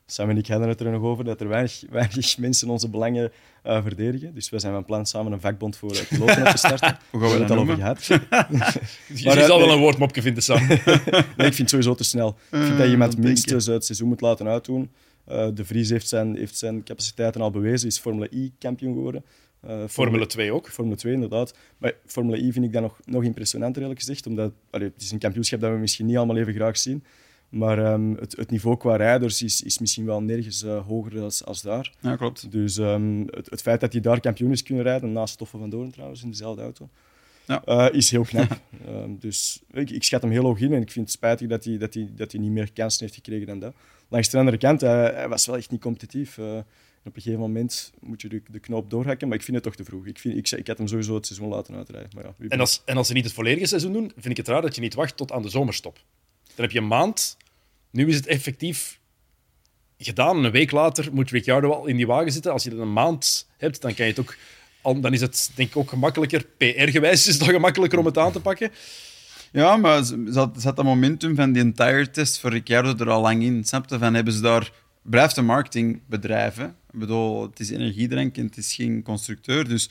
S3: Sam en ik hadden het er nog over dat er weinig, weinig mensen onze belangen eh, verdedigen. Dus wij zijn van plan samen een vakbond voor eh, piloten op te starten.
S2: Hoe gaan we
S3: het al over gehad.
S1: Je
S3: maar,
S1: je zal
S3: eh,
S1: wel een woordmopje vinden, Sam.
S3: Nee, ik vind het sowieso te snel. Ik vind dat je iemand
S2: dat denk
S3: minstens het seizoen moet laten uitdoen. Eh, de Vries heeft zijn, heeft zijn capaciteiten al bewezen, is Formule I kampioen geworden. Eh,
S1: Formule 2 ook.
S3: Formule 2, inderdaad. Maar Formule I vind ik dan nog, nog impressionanter, eerlijk gezegd. Omdat allee, het is een kampioenschap dat we misschien niet allemaal even graag zien. Maar ehm, het, het niveau qua rijders is, is misschien wel nergens eh, hoger als, als daar.
S2: Ja, klopt.
S3: Dus ehm, het, het feit dat hij daar kampioen is kunnen rijden, naast Stoffen van Doorn trouwens, in dezelfde auto,
S2: Ja.
S3: eh, is heel knap. Ehm, dus ik, ik schat hem heel hoog in en ik vind het spijtig dat hij, dat hij, dat hij niet meer kansen heeft gekregen dan dat. Langs de andere kant, hij, hij was wel echt niet competitief. Eh, op een gegeven moment moet je de, de knoop doorhakken, maar ik vind het toch te vroeg. Ik, vind, ik, ik had hem sowieso het seizoen laten uitrijden. Maar ja,
S1: En als, en als ze niet het volledige seizoen doen, vind ik het raar dat je niet wacht tot aan de zomerstop. Dan heb je een maand. Nu is het effectief gedaan. Een week later moet Ricciardo al in die wagen zitten. Als je dan een maand hebt, dan kan je het ook... Dan is het denk ik ook gemakkelijker. PR-gewijs is het gemakkelijker om het aan te pakken.
S2: Ja, maar zat, zat dat momentum van die entire test voor Ricciardo er al lang in. Snapte van, hebben ze daar... Blijft een marketingbedrijf, hè? Ik bedoel, het is energiedrank en het is geen constructeur, dus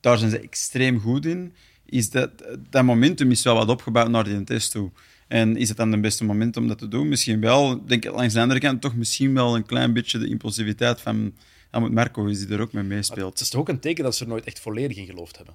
S2: daar zijn ze extreem goed in. Is dat, dat momentum is wel wat opgebouwd naar die test toe. En is het dan het beste moment om dat te doen? Misschien wel. Ik denk langs de andere kant toch misschien wel een klein beetje de impulsiviteit van Helmut Marko is die er ook mee meespeelt.
S1: Het is toch ook een teken dat ze er nooit echt volledig in geloofd hebben.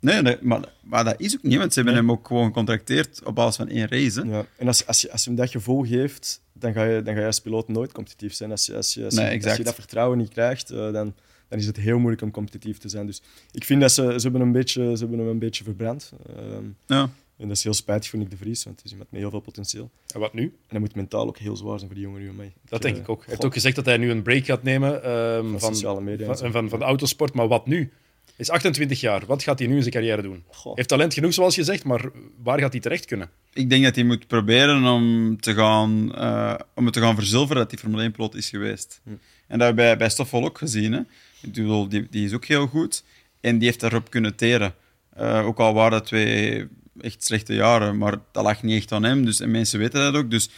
S2: Nee, nee maar, maar dat is ook niet, want ze hebben hem ook gewoon gecontracteerd op basis van één race. Hè?
S3: Ja. En als, als, je, als je hem dat gevoel geeft, dan ga je, dan ga je als piloot nooit competitief zijn. Als je, als je, als je,
S2: Nee,
S3: als je dat vertrouwen niet krijgt, eh, dan, dan is het heel moeilijk om competitief te zijn. Dus ik vind dat ze, ze, hebben, een beetje, ze hebben hem een beetje verbrand. Ehm,
S2: Ja.
S3: En dat is heel spijtig voor Nick de Vries, want het is iemand met heel veel potentieel.
S1: En wat nu?
S3: En dat moet mentaal ook heel zwaar zijn voor die jongen nu om mij.
S1: Dat denk ik ook. Hij heeft ook gezegd dat hij nu een break gaat nemen ehm,
S3: Van
S1: van,
S3: sociale media en
S1: van, van, van de autosport. Maar wat nu? Hij is 28 jaar. Wat gaat hij nu in zijn carrière doen?
S3: Goh.
S1: Heeft talent genoeg, zoals je zegt, maar waar gaat hij terecht kunnen?
S2: Ik denk dat hij moet proberen om, te gaan, eh, om het te gaan verzilveren dat hij Formule 1-piloot is geweest.
S3: Hm.
S2: En dat hebben we bij, bij Stoffel ook gezien. Hè. Ik bedoel, die, die is ook heel goed. En die heeft daarop kunnen teren. Eh, ook al waren dat twee echt slechte jaren, maar dat lag niet echt aan hem. Dus, en mensen weten dat ook. Dus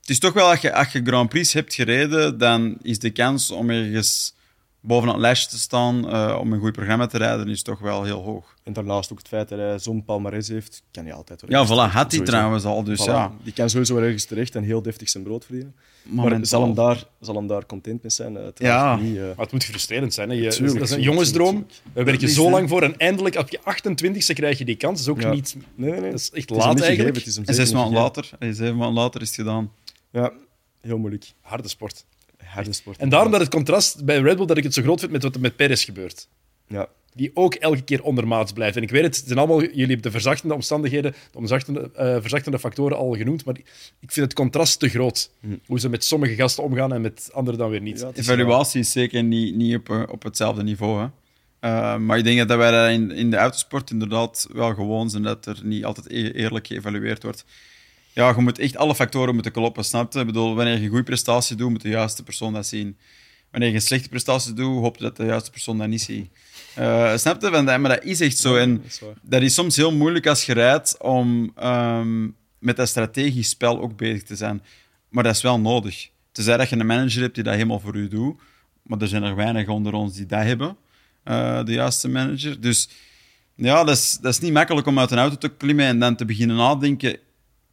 S2: het is toch wel, als je, als je Grand Prix hebt gereden, dan is de kans om ergens bovenaan het lijstje te staan, eh, om een goed programma te rijden, is toch wel heel hoog.
S3: En daarnaast ook het feit dat hij zo'n palmarès heeft, kan hij altijd wel
S2: Ja, voilà, had hij trouwens al. Dus
S3: Voilà.
S2: ja,
S3: Die kan sowieso wel ergens terecht en heel deftig zijn brood verdienen. Maar zal hem, daar, zal hem daar content mee zijn? Uiteraard
S2: Ja.
S3: niet. eh.
S1: Maar het moet frustrerend zijn. Hè? Je,
S3: Tuurlijk,
S1: dat is een jongensdroom.
S3: tuurlijk,
S1: We werken
S2: is,
S1: zo lang voor en eindelijk op je 28ste krijg je die kans. Dat is ook
S3: Ja.
S1: niet...
S3: Nee, nee, nee.
S1: Dat is echt
S3: is
S1: laat eigenlijk.
S3: gegeven, is
S2: En zes maanden later, eh, zeven maanden later is het gedaan.
S3: Ja, heel moeilijk.
S1: Harde sport.
S3: Harde sport.
S1: En daarom dat het contrast bij Red Bull dat ik het zo groot vind met wat er met Perez gebeurt.
S3: Ja,
S1: Die ook elke keer ondermaats blijft. En ik weet het, het zijn allemaal jullie hebben de verzachtende omstandigheden, de omzachtende, eh, verzachtende factoren al genoemd, maar ik vind het contrast te groot. Hoe ze met sommige gasten omgaan en met anderen dan weer niet.
S3: Hm. Ja, is
S2: Evaluatie is zeker niet, niet op, eh, op hetzelfde niveau. Hè. Eh, maar ik denk dat wij dat in, in de autosport inderdaad wel gewoon zijn dat er niet altijd e- eerlijk geëvalueerd wordt. Ja, je moet echt alle factoren moeten kloppen, snap je? Ik bedoel, wanneer je een goede prestatie doet, moet de juiste persoon dat zien. Wanneer je een slechte prestatie doet, hoop je dat de juiste persoon dat niet ziet. Eh snap je? Dat- Maar dat is echt zo. En
S3: dat is waar.
S2: dat is soms heel moeilijk als je rijdt om ehm, met dat strategisch spel ook bezig te zijn. Maar dat is wel nodig. Tenzij dat je een manager hebt die dat helemaal voor je doet. Maar er zijn er weinig onder ons die dat hebben, eh, de juiste manager. Dus ja, dat is, dat is niet makkelijk om uit een auto te klimmen en dan te beginnen nadenken,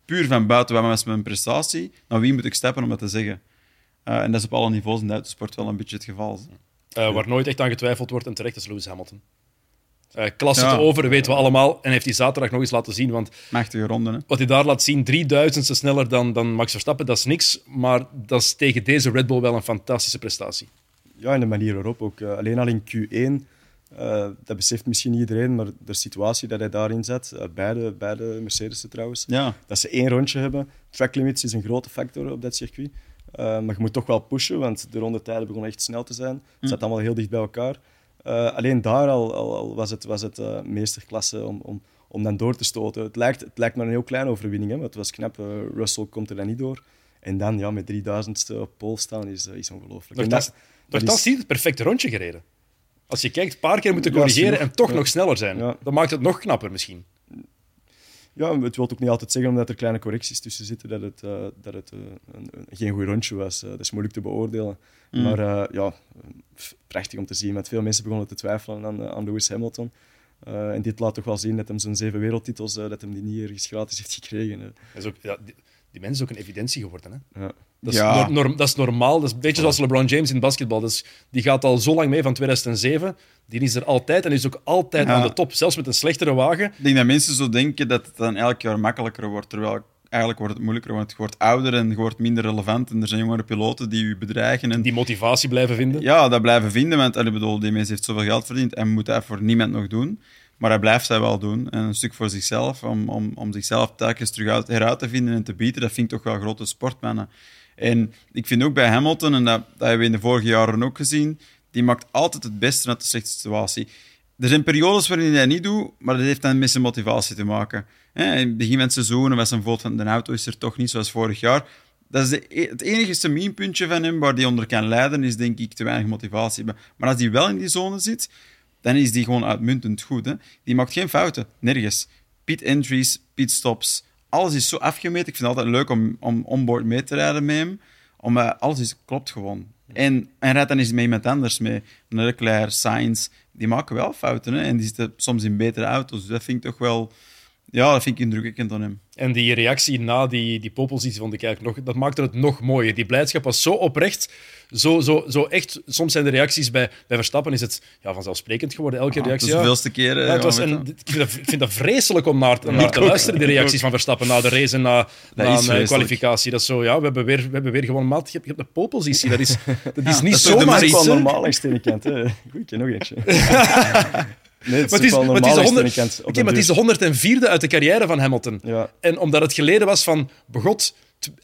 S2: puur van buiten, wat was mijn prestatie? Naar wie moet ik stappen om dat te zeggen? Eh, en dat is op alle niveaus in de autosport wel een beetje het geval.
S1: Eh, waar nooit echt aan getwijfeld wordt en terecht is Lewis Hamilton. Eh klasse
S2: Ja.
S1: te over, weten we allemaal. En heeft hij zaterdag nog eens laten zien. Want
S2: Machtige ronde, hè?
S1: wat hij daar laat zien, 3000ste sneller dan, dan Max Verstappen, dat is niks. Maar dat is tegen deze Red Bull wel een fantastische prestatie.
S3: Ja, en de manier waarop ook. Alleen al in Q1, eh, dat beseft misschien niet iedereen, maar de situatie dat hij daarin zet, eh, beide, beide Mercedes'en trouwens,
S2: Ja.
S3: dat ze één rondje hebben. Track limits is een grote factor op dat circuit. Eh, maar je moet toch wel pushen, want de rondetijden begonnen echt snel te zijn. Het zat allemaal heel dicht bij elkaar. Alleen daar al, al, al was het, was het meesterklasse om, om, om dan door te stoten. Het lijkt, het lijkt maar een heel kleine overwinning, hè, maar het was knap. Russell komt er dan niet door. En dan ja, met 3000ste op pole staan is, is ongelooflijk. Dat- dat
S1: nochtans
S3: is-
S1: niet het perfecte rondje gereden. Als je kijkt, een paar keer moeten corrigeren en toch
S3: Ja.
S1: nog sneller zijn.
S3: Ja.
S1: Dat maakt het nog knapper misschien.
S3: Ja, het wil ook niet altijd zeggen omdat er kleine correcties tussen zitten dat het, eh, dat het eh, een, een- geen goed rondje was. Eh, dat is moeilijk te beoordelen.
S2: Mm.
S3: Maar ja, pff, prachtig om te zien. Want veel mensen begonnen te twijfelen aan, aan Lewis Hamilton. En dit laat toch wel zien dat hem zijn zeven wereldtitels, dat hem die niet ergens gratis heeft gekregen.
S1: Dat is ook, ja, die, die mens is ook een evidentie geworden. Hè?
S3: Ja.
S1: Dat, is
S2: Ja.
S1: nor- norm- dat is normaal. Dat is een beetje zoals LeBron James in basketbal. Dus die gaat al zo lang mee, van 2007. Die is er altijd en is ook altijd
S2: Ja.
S1: aan de top. Zelfs met een slechtere wagen.
S2: Ik denk dat mensen zo denken dat het dan elk jaar makkelijker wordt, terwijl eigenlijk wordt het moeilijker, want je wordt ouder en je wordt minder relevant en er zijn jongere piloten die je bedreigen. En
S1: Die motivatie blijven vinden.
S2: ja, dat blijven vinden, want allee, bedoel, die mens heeft zoveel geld verdiend en moet dat voor niemand nog doen. Maar hij blijft dat wel doen. En een stuk voor zichzelf, om, om, om zichzelf telkens terug uit, heruit te vinden en te bieden, dat vind ik toch wel grote sportmannen. En ik vind ook bij Hamilton, en dat, dat hebben we in de vorige jaren ook gezien, die maakt altijd het beste uit de slechte situatie. Er zijn periodes waarin hij dat niet doet, maar dat heeft dan met zijn motivatie te maken. In het begin van het seizoen was een voort van de auto is er toch niet zoals vorig jaar. Dat is de, e- het enige minpuntje van hem waar hij onder kan leiden, is denk ik te weinig motivatie. Maar als hij wel in die zone zit, dan is die gewoon uitmuntend goed. Hè. Die maakt geen fouten, nergens. Pit entries, pit stops, alles is zo afgemeten. Ik vind het altijd leuk om, om onboard mee te rijden met hem. Om, eh, alles is, klopt gewoon. En, en rijdt dan eens met iemand anders mee. Leclerc, Sainz, die maken wel fouten. Hè? En die zitten soms in betere auto's. Dus dat vind ik toch wel, Ja, dat vind ik indrukwekkend aan hem.
S1: En die reactie na die, die polepositie vond ik eigenlijk nog... Dat maakte het nog mooier. Die blijdschap was zo oprecht, zo, zo, zo echt... Soms zijn de reacties bij, bij Verstappen is het ja, vanzelfsprekend geworden, elke
S2: Ah,
S1: reactie.
S2: de
S1: ja.
S2: zoveelste keer. eh,
S1: Ja, het was
S2: ja,
S1: ik, vind dat, ik vind dat vreselijk om naar, om naar te luisteren, die reacties van Verstappen na de race en na, na
S2: is
S1: een eh,
S2: vreselijk.
S1: kwalificatie. Dat is zo, ja, we hebben weer, we hebben weer gewoon maat. Je hebt, je hebt een polepositie. Dat is, dat is niet
S2: dat is de
S1: zomaar
S3: Dat is
S1: iets.
S3: wel
S1: hè.
S3: normaal de. Hè. Goed, ik ken nog eentje. Nee, het
S1: Maar
S3: is
S1: maar het is
S3: normaal
S1: de
S3: langs de
S1: 100
S3: ene kant. op
S1: Oké,
S3: den
S1: maar het is
S3: duur.
S1: de 104e uit de carrière van Hamilton.
S3: Ja,
S1: En omdat het geleden was van begot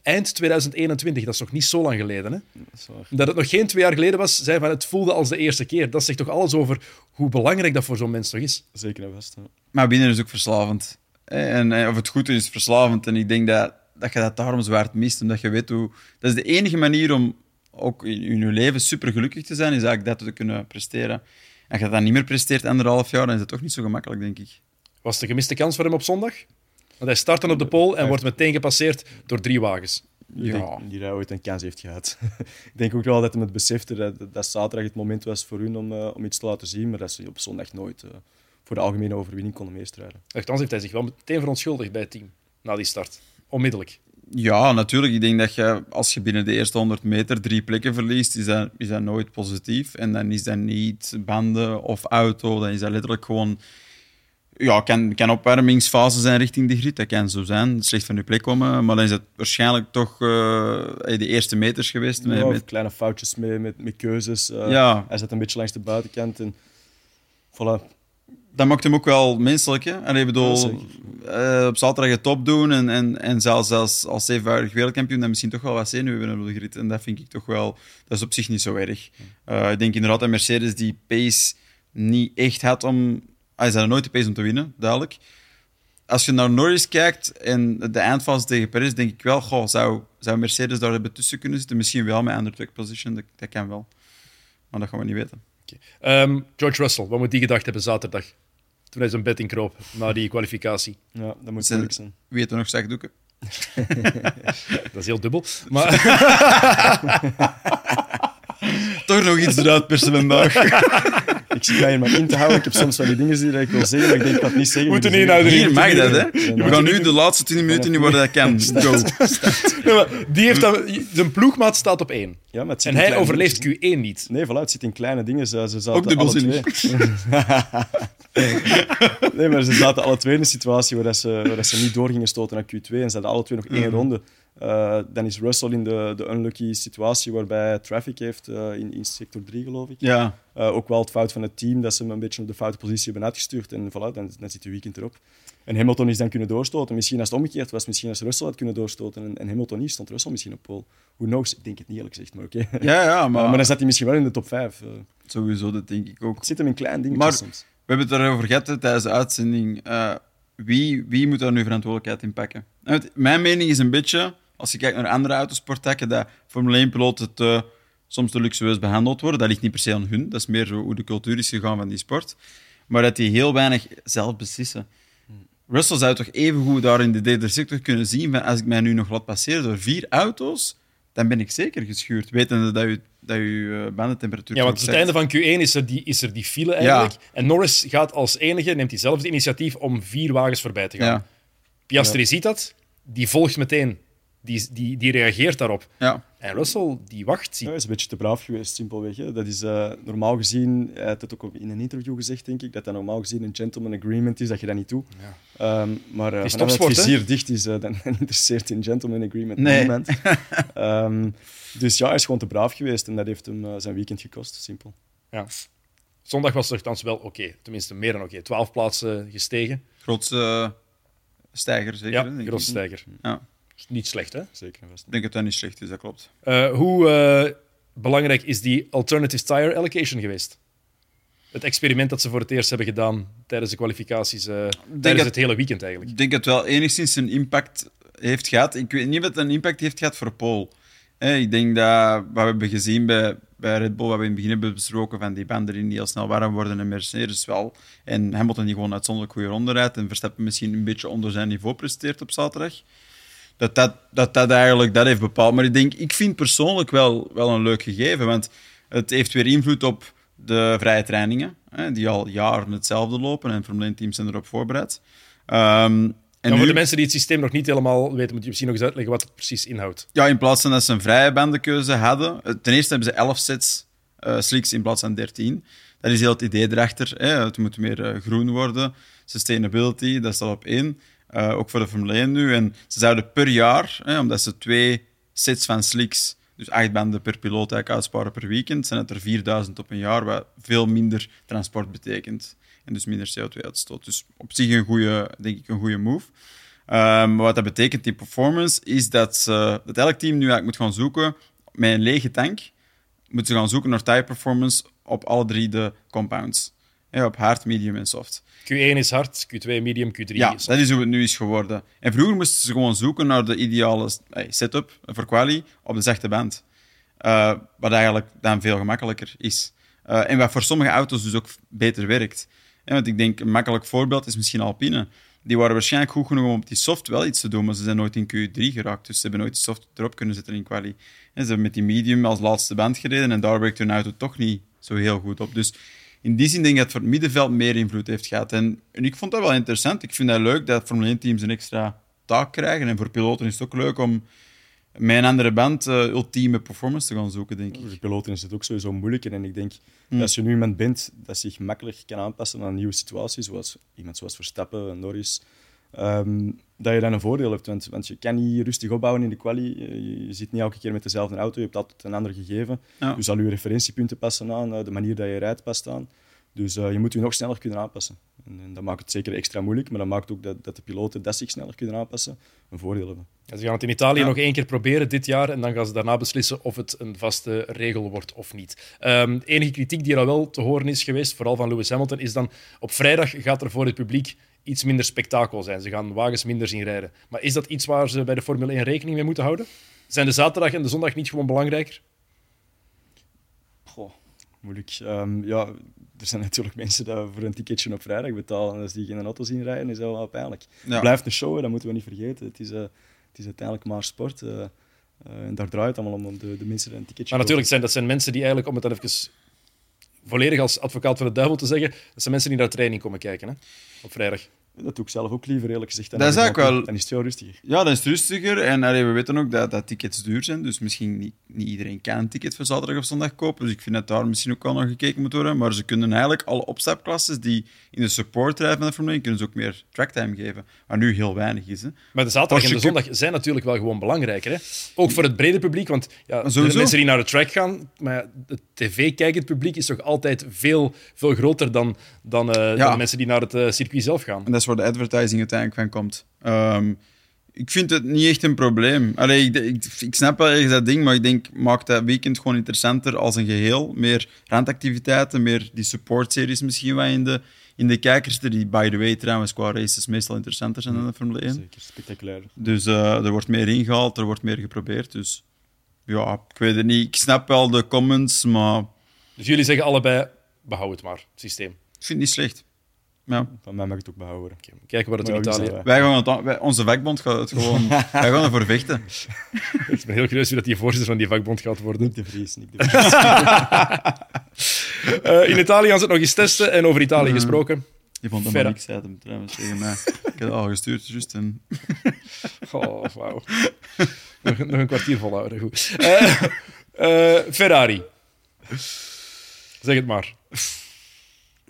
S1: eind 2021, dat is nog niet zo lang geleden. Hè?
S3: dat is waar.
S1: Dat het nog geen twee jaar geleden was, zei van het voelde als de eerste keer. Dat zegt toch alles over hoe belangrijk dat voor zo'n mens toch is.
S3: Zeker en vast. ja.
S2: Maar winnen is ook verslavend. En, eh, of het goed is verslavend. En ik denk dat, dat je dat daarom zwaar mist. Omdat je weet hoe... Dat is de enige manier om ook in, in je leven super gelukkig te zijn, is eigenlijk dat te kunnen presteren. En als je dat niet meer presteert anderhalf jaar, dan is het toch niet zo gemakkelijk, denk ik.
S1: Was de gemiste kans voor hem op zondag? Want hij start dan op de pole en wordt meteen gepasseerd door drie wagens.
S3: Ik
S2: Ja.
S3: denk niet dat hij ooit een kans heeft gehad. ik denk ook wel dat hij het besefte dat, dat zaterdag het moment was voor hun om, eh, om iets te laten zien, maar dat ze op zondag nooit eh, voor de algemene overwinning konden meestrijden.
S1: Althans heeft hij zich wel meteen verontschuldigd bij het team, na die start. Onmiddellijk.
S2: Ja, natuurlijk. Ik denk dat je, als je binnen de eerste 100 meter drie plekken verliest, is dat, is dat nooit positief. En dan is dat niet banden of auto, dan is dat letterlijk gewoon... Ja, kan, kan opwarmingsfase zijn richting de grid, dat kan zo zijn. Slecht van je plek komen, maar dan is het waarschijnlijk toch eh, de eerste meters geweest. Met,
S3: Ja,
S2: met,
S3: kleine foutjes mee, met, met keuzes. eh,
S2: Ja.
S3: Hij zat een beetje langs de buitenkant en voilà.
S2: Dat maakt hem ook wel menselijk. Hè? Allee, ik bedoel, eh, op zaterdag het top doen en, en, en zelfs als, als zevenvoudig wereldkampioen dan misschien toch wel wat zenuwen hebben grid. En dat vind ik toch wel, dat is op zich niet zo erg. Eh, ik denk inderdaad dat Mercedes die pace niet echt had om, hij ze hadden nooit de pace om te winnen, duidelijk. Als je naar Norris kijkt en de eindfase tegen Perez, denk ik wel, goh, zou, zou Mercedes daar hebben tussen kunnen zitten? Misschien wel met undertrack position, dat, dat kan wel. Maar dat gaan we niet weten.
S1: Ehm, George Russell, wat moet die gedacht hebben zaterdag? Toen hij zijn bed inkroop, na die kwalificatie.
S3: Ja, dat moet
S2: Zijn-
S3: moeilijk zijn.
S2: Wie heeft er nog zakdoeken?
S1: Dat is heel dubbel. Maar
S2: Toch nog iets eruit persen vandaag.
S3: Ik zit mij hier maar in te houden. Ik heb soms van die dingen die ik wil zeggen, maar ik denk het niet zeggen.
S1: Moeten
S3: Dus
S1: niet
S3: ik-
S1: nou
S2: Hier mag dat, hè? We gaan nu de laatste 20 minuten niet worden dat kan. Go.
S1: Die heeft dan, zijn ploegmaat staat op één.
S3: Ja, maar
S1: En hij overleeft
S3: dingetjes.
S1: Q1 niet.
S3: Nee, het zit in kleine dingen. Ze, ze zaten
S2: Ook
S3: alle
S2: dubbelzinnig.
S3: twee... nee, maar ze zaten alle twee in een situatie waar, dat ze, waar dat ze niet door gingen stoten naar Q2 en ze hadden alle twee nog één ronde. Eh, dan is Russell in de, de unlucky situatie waarbij hij traffic heeft eh, in, in sector 3, geloof ik.
S2: Ja,
S3: Eh, ook wel het fout van het team dat ze hem een beetje op de foute positie hebben uitgestuurd. En voilà, dan, dan zit de weekend erop. En Hamilton is dan kunnen doorstoten. Misschien als het omgekeerd was, misschien als Russell had kunnen doorstoten en, en Hamilton niet, stond Russell misschien op pole. Who knows? Ik denk het niet eerlijk gezegd, maar oké.
S2: ja, ja
S3: Maar,
S2: maar,
S3: maar dan zat hij misschien wel in de top 5. Eh,
S2: sowieso, dat denk ik ook.
S3: het zit hem in klein dingen
S2: Maar-
S3: soms.
S2: We hebben het erover gehad hè, tijdens de uitzending. Wie, wie moet daar nu verantwoordelijkheid in pakken? Mijn mening is een beetje, als je kijkt naar andere autosporttakken, dat Formule 1-piloten te, soms te luxueus behandeld worden. Dat ligt niet per se aan hun, dat is meer zo hoe de cultuur is gegaan van die sport. Maar dat die heel weinig zelf beslissen. Russell zou toch even goed daar in de derde sector kunnen zien van als ik mij nu nog laat passeren door vier auto's, dan ben ik zeker geschuurd, wetende dat je, dat je eh, bandentemperatuur
S1: Ja, want het einde van Q1 is er die, is er die file eigenlijk. En Norris gaat als enige, neemt hij zelf het initiatief om vier wagens voorbij te gaan.
S2: Ja,
S1: Piastri ziet dat, die volgt meteen. Die, die, die reageert daarop.
S2: ja.
S1: En Russell, die wacht.
S3: Ja,
S1: Ziet.
S3: hij is een beetje te braaf geweest, simpelweg. Hè. Dat is eh, normaal gezien, hij had het ook in een interview gezegd, denk ik, dat dat normaal gezien een gentleman agreement is, dat je dat niet doet. Ehm, maar uh, dat
S1: topsport,
S3: het
S1: hè?
S3: vizier dicht is, eh, dan, interesseert een gentleman agreement
S2: Nee.
S3: niemand. Ehm, dus ja, hij is gewoon te braaf geweest en dat heeft hem eh, zijn weekend gekost, simpel.
S1: Ja. Zondag was het nogthans wel oké. Tenminste, meer dan oké. Twaalf plaatsen gestegen.
S2: Grootste eh, stijger, zeker.
S1: Ja,
S2: hè, denk ik.
S1: grootste stijger.
S2: Ja,
S1: Is Niet slecht, hè?
S3: Zeker en vast.
S2: ik denk dat dat niet slecht is, dat klopt.
S1: Eh, hoe eh, belangrijk is die alternative tire allocation geweest? Het experiment dat ze voor het eerst hebben gedaan tijdens de kwalificaties, eh, tijdens
S2: dat-
S1: het hele weekend eigenlijk.
S2: Ik denk dat het wel enigszins een impact heeft gehad. Ik weet niet of het een impact heeft gehad voor Paul. Hè, ik denk dat wat we hebben gezien bij, bij Red Bull, wat we in het begin hebben besproken, van die banden die niet heel snel warm worden en Mercedes wel. En Hamilton die gewoon uitzonderlijk goede ronde rijdt en Verstappen misschien een beetje onder zijn niveau presteert op zaterdag. Dat dat, dat, dat eigenlijk dat heeft bepaald. Maar ik denk, ik vind persoonlijk wel, wel een leuk gegeven, want het heeft weer invloed op de vrije trainingen, hè, die al jaren hetzelfde lopen en Formule 1-teams zijn erop voorbereid. Ehm, en
S1: Ja, voor
S2: nu-
S1: de mensen die het systeem nog niet helemaal weten, moet je misschien nog eens uitleggen wat het precies inhoudt.
S2: Ja, in plaats van dat ze een vrije bandenkeuze hadden. eh, Ten eerste hebben ze 11 sets eh, slicks in plaats van 13. Dat is heel het idee erachter. Hè. Het moet meer eh, groen worden. Sustainability, dat staat op één. Eh, ook voor de Formule 1 nu. En ze zouden per jaar, hè, omdat ze twee sets van slicks, dus acht banden per piloot eigenlijk uitsparen per weekend, zijn het er 4000 op een jaar, wat veel minder transport betekent. En dus minder CO2-uitstoot. Dus op zich een goede, denk ik, een goede move. Ehm, wat dat betekent in performance is dat, ze, dat elk team nu eigenlijk moet gaan zoeken met een lege tank. Moeten ze gaan zoeken naar tire performance op alle drie de compounds. Op hard, medium en soft.
S1: Q1 is hard, Q2 medium, Q3
S2: Ja,
S1: is
S2: dat is hoe het nu is geworden. En vroeger moesten ze gewoon zoeken naar de ideale eh, setup voor quali op de zachte band. Eh, wat eigenlijk dan veel gemakkelijker is. Eh, en wat voor sommige auto's dus ook beter werkt. Ja, want ik denk, een makkelijk voorbeeld is misschien Alpine. Die waren waarschijnlijk goed genoeg om op die soft wel iets te doen, maar ze zijn nooit in Q3 geraakt. Dus ze hebben nooit die soft erop kunnen zetten in quali. En ze hebben met die medium als laatste band gereden en daar werkt hun auto toch niet zo heel goed op. Dus in die zin denk ik dat het voor het middenveld meer invloed heeft gehad. En, en ik vond dat wel interessant. Ik vind dat leuk dat Formule 1-teams een extra taak krijgen. En voor piloten is het ook leuk om met een andere band eh, ultieme performance te gaan zoeken, denk ik.
S3: Voor de piloten is het ook sowieso moeilijker. En ik denk dat als je nu iemand bent dat zich makkelijk kan aanpassen aan een nieuwe situatie, zoals iemand zoals Verstappen, Norris, ehm, dat je dan een voordeel hebt. Want, want je kan niet rustig opbouwen in de quali. Je, je zit niet elke keer met dezelfde auto, je hebt altijd een ander gegeven.
S2: Ja.
S3: Dus al je referentiepunten passen aan, eh, de manier dat je rijdt past aan. Dus eh, je moet je nog sneller kunnen aanpassen. En, en dat maakt het zeker extra moeilijk, maar dat maakt ook dat, dat de piloten dat zich sneller kunnen aanpassen, een voordeel hebben.
S1: Ja, ze gaan het in Italië
S2: Ja.
S1: nog één keer proberen dit jaar en dan gaan ze daarna beslissen of het een vaste regel wordt of niet. Ehm, de enige kritiek die er al wel te horen is geweest, vooral van Lewis Hamilton, is dan op vrijdag gaat er voor het publiek iets minder spektakel zijn. Ze gaan wagens minder zien rijden. Maar is dat iets waar ze bij de Formule 1 rekening mee moeten houden? Zijn de zaterdag en de zondag niet gewoon belangrijker?
S3: Goh, moeilijk. Ehm, ja, er zijn natuurlijk mensen die voor een ticketje op vrijdag betalen. En als die geen auto zien rijden, is dat wel pijnlijk.
S2: Ja.
S3: Het blijft een show, hè, dat moeten we niet vergeten. Het is, eh, het is uiteindelijk maar sport. eh, eh, en daar draait het allemaal om, om de, de mensen die een ticketje
S1: Maar natuurlijk zijn dat zijn mensen die eigenlijk, om het dan even volledig als advocaat van de duivel te zeggen, dat zijn mensen die naar training komen kijken hè? op vrijdag.
S3: Dat doe ik zelf ook liever, eerlijk gezegd. dan
S2: Dat is eigenlijk wel-.
S3: Dan is het veel rustiger.
S2: Ja, dat is rustiger. En allee, we weten ook dat, dat tickets duur zijn. Dus misschien niet, niet iedereen kan een ticket voor zaterdag of zondag kopen. Dus ik vind dat daar misschien ook wel naar gekeken moet worden. Maar ze kunnen eigenlijk alle opstapklasses die in de support rijden van de Formule 1, kunnen ze ook meer tracktime geven. Waar nu heel weinig is. Hè.
S1: Maar de zaterdag en de zondag zijn natuurlijk wel gewoon belangrijker. Hè? Ook voor het brede publiek, want ja, de mensen die naar de track gaan, maar het tv-kijkend publiek is toch altijd veel, veel groter dan, dan, eh, dan de mensen die naar het eh, circuit zelf gaan.
S2: En dat is waar de advertising uiteindelijk van komt. Ehm, ik vind het niet echt een probleem. Allee, ik, ik, ik snap wel ergens dat ding, maar ik denk, maak dat weekend gewoon interessanter als een geheel. Meer randactiviteiten, meer die supportseries misschien wat in de, in de kijkers. Die, by the way, trouwens, qua races meestal interessanter zijn dan de Formule 1.
S3: Zeker, spectaculair.
S2: Dus eh, er wordt meer ingehaald, er wordt meer geprobeerd. Dus ja, ik weet het niet. Ik snap wel de comments, maar
S1: Dus jullie zeggen allebei, behoud het maar, het systeem.
S2: ik vind het niet slecht. Ja.
S3: Van mij mag het ook behouden.
S1: Oké, kijken wat het in Italië...
S3: zijn wij?
S2: Gaan het, wij- onze vakbond gaat het gewoon... wij gaan ervoor vechten.
S1: Ik ben heel curieus wie dat die voorzitter van die vakbond gaat worden.
S3: Niet de Vries, niet de Vries.
S1: Eh, in Italië gaan ze het nog eens testen. En over Italië gesproken.
S2: Je vond dat niks uit hem trouwens tegen mij. Ik heb het al gestuurd, juist. En...
S1: Oh, wauw. nog, nog een kwartier volhouden, goed. Eh, eh, Ferrari. Zeg het maar.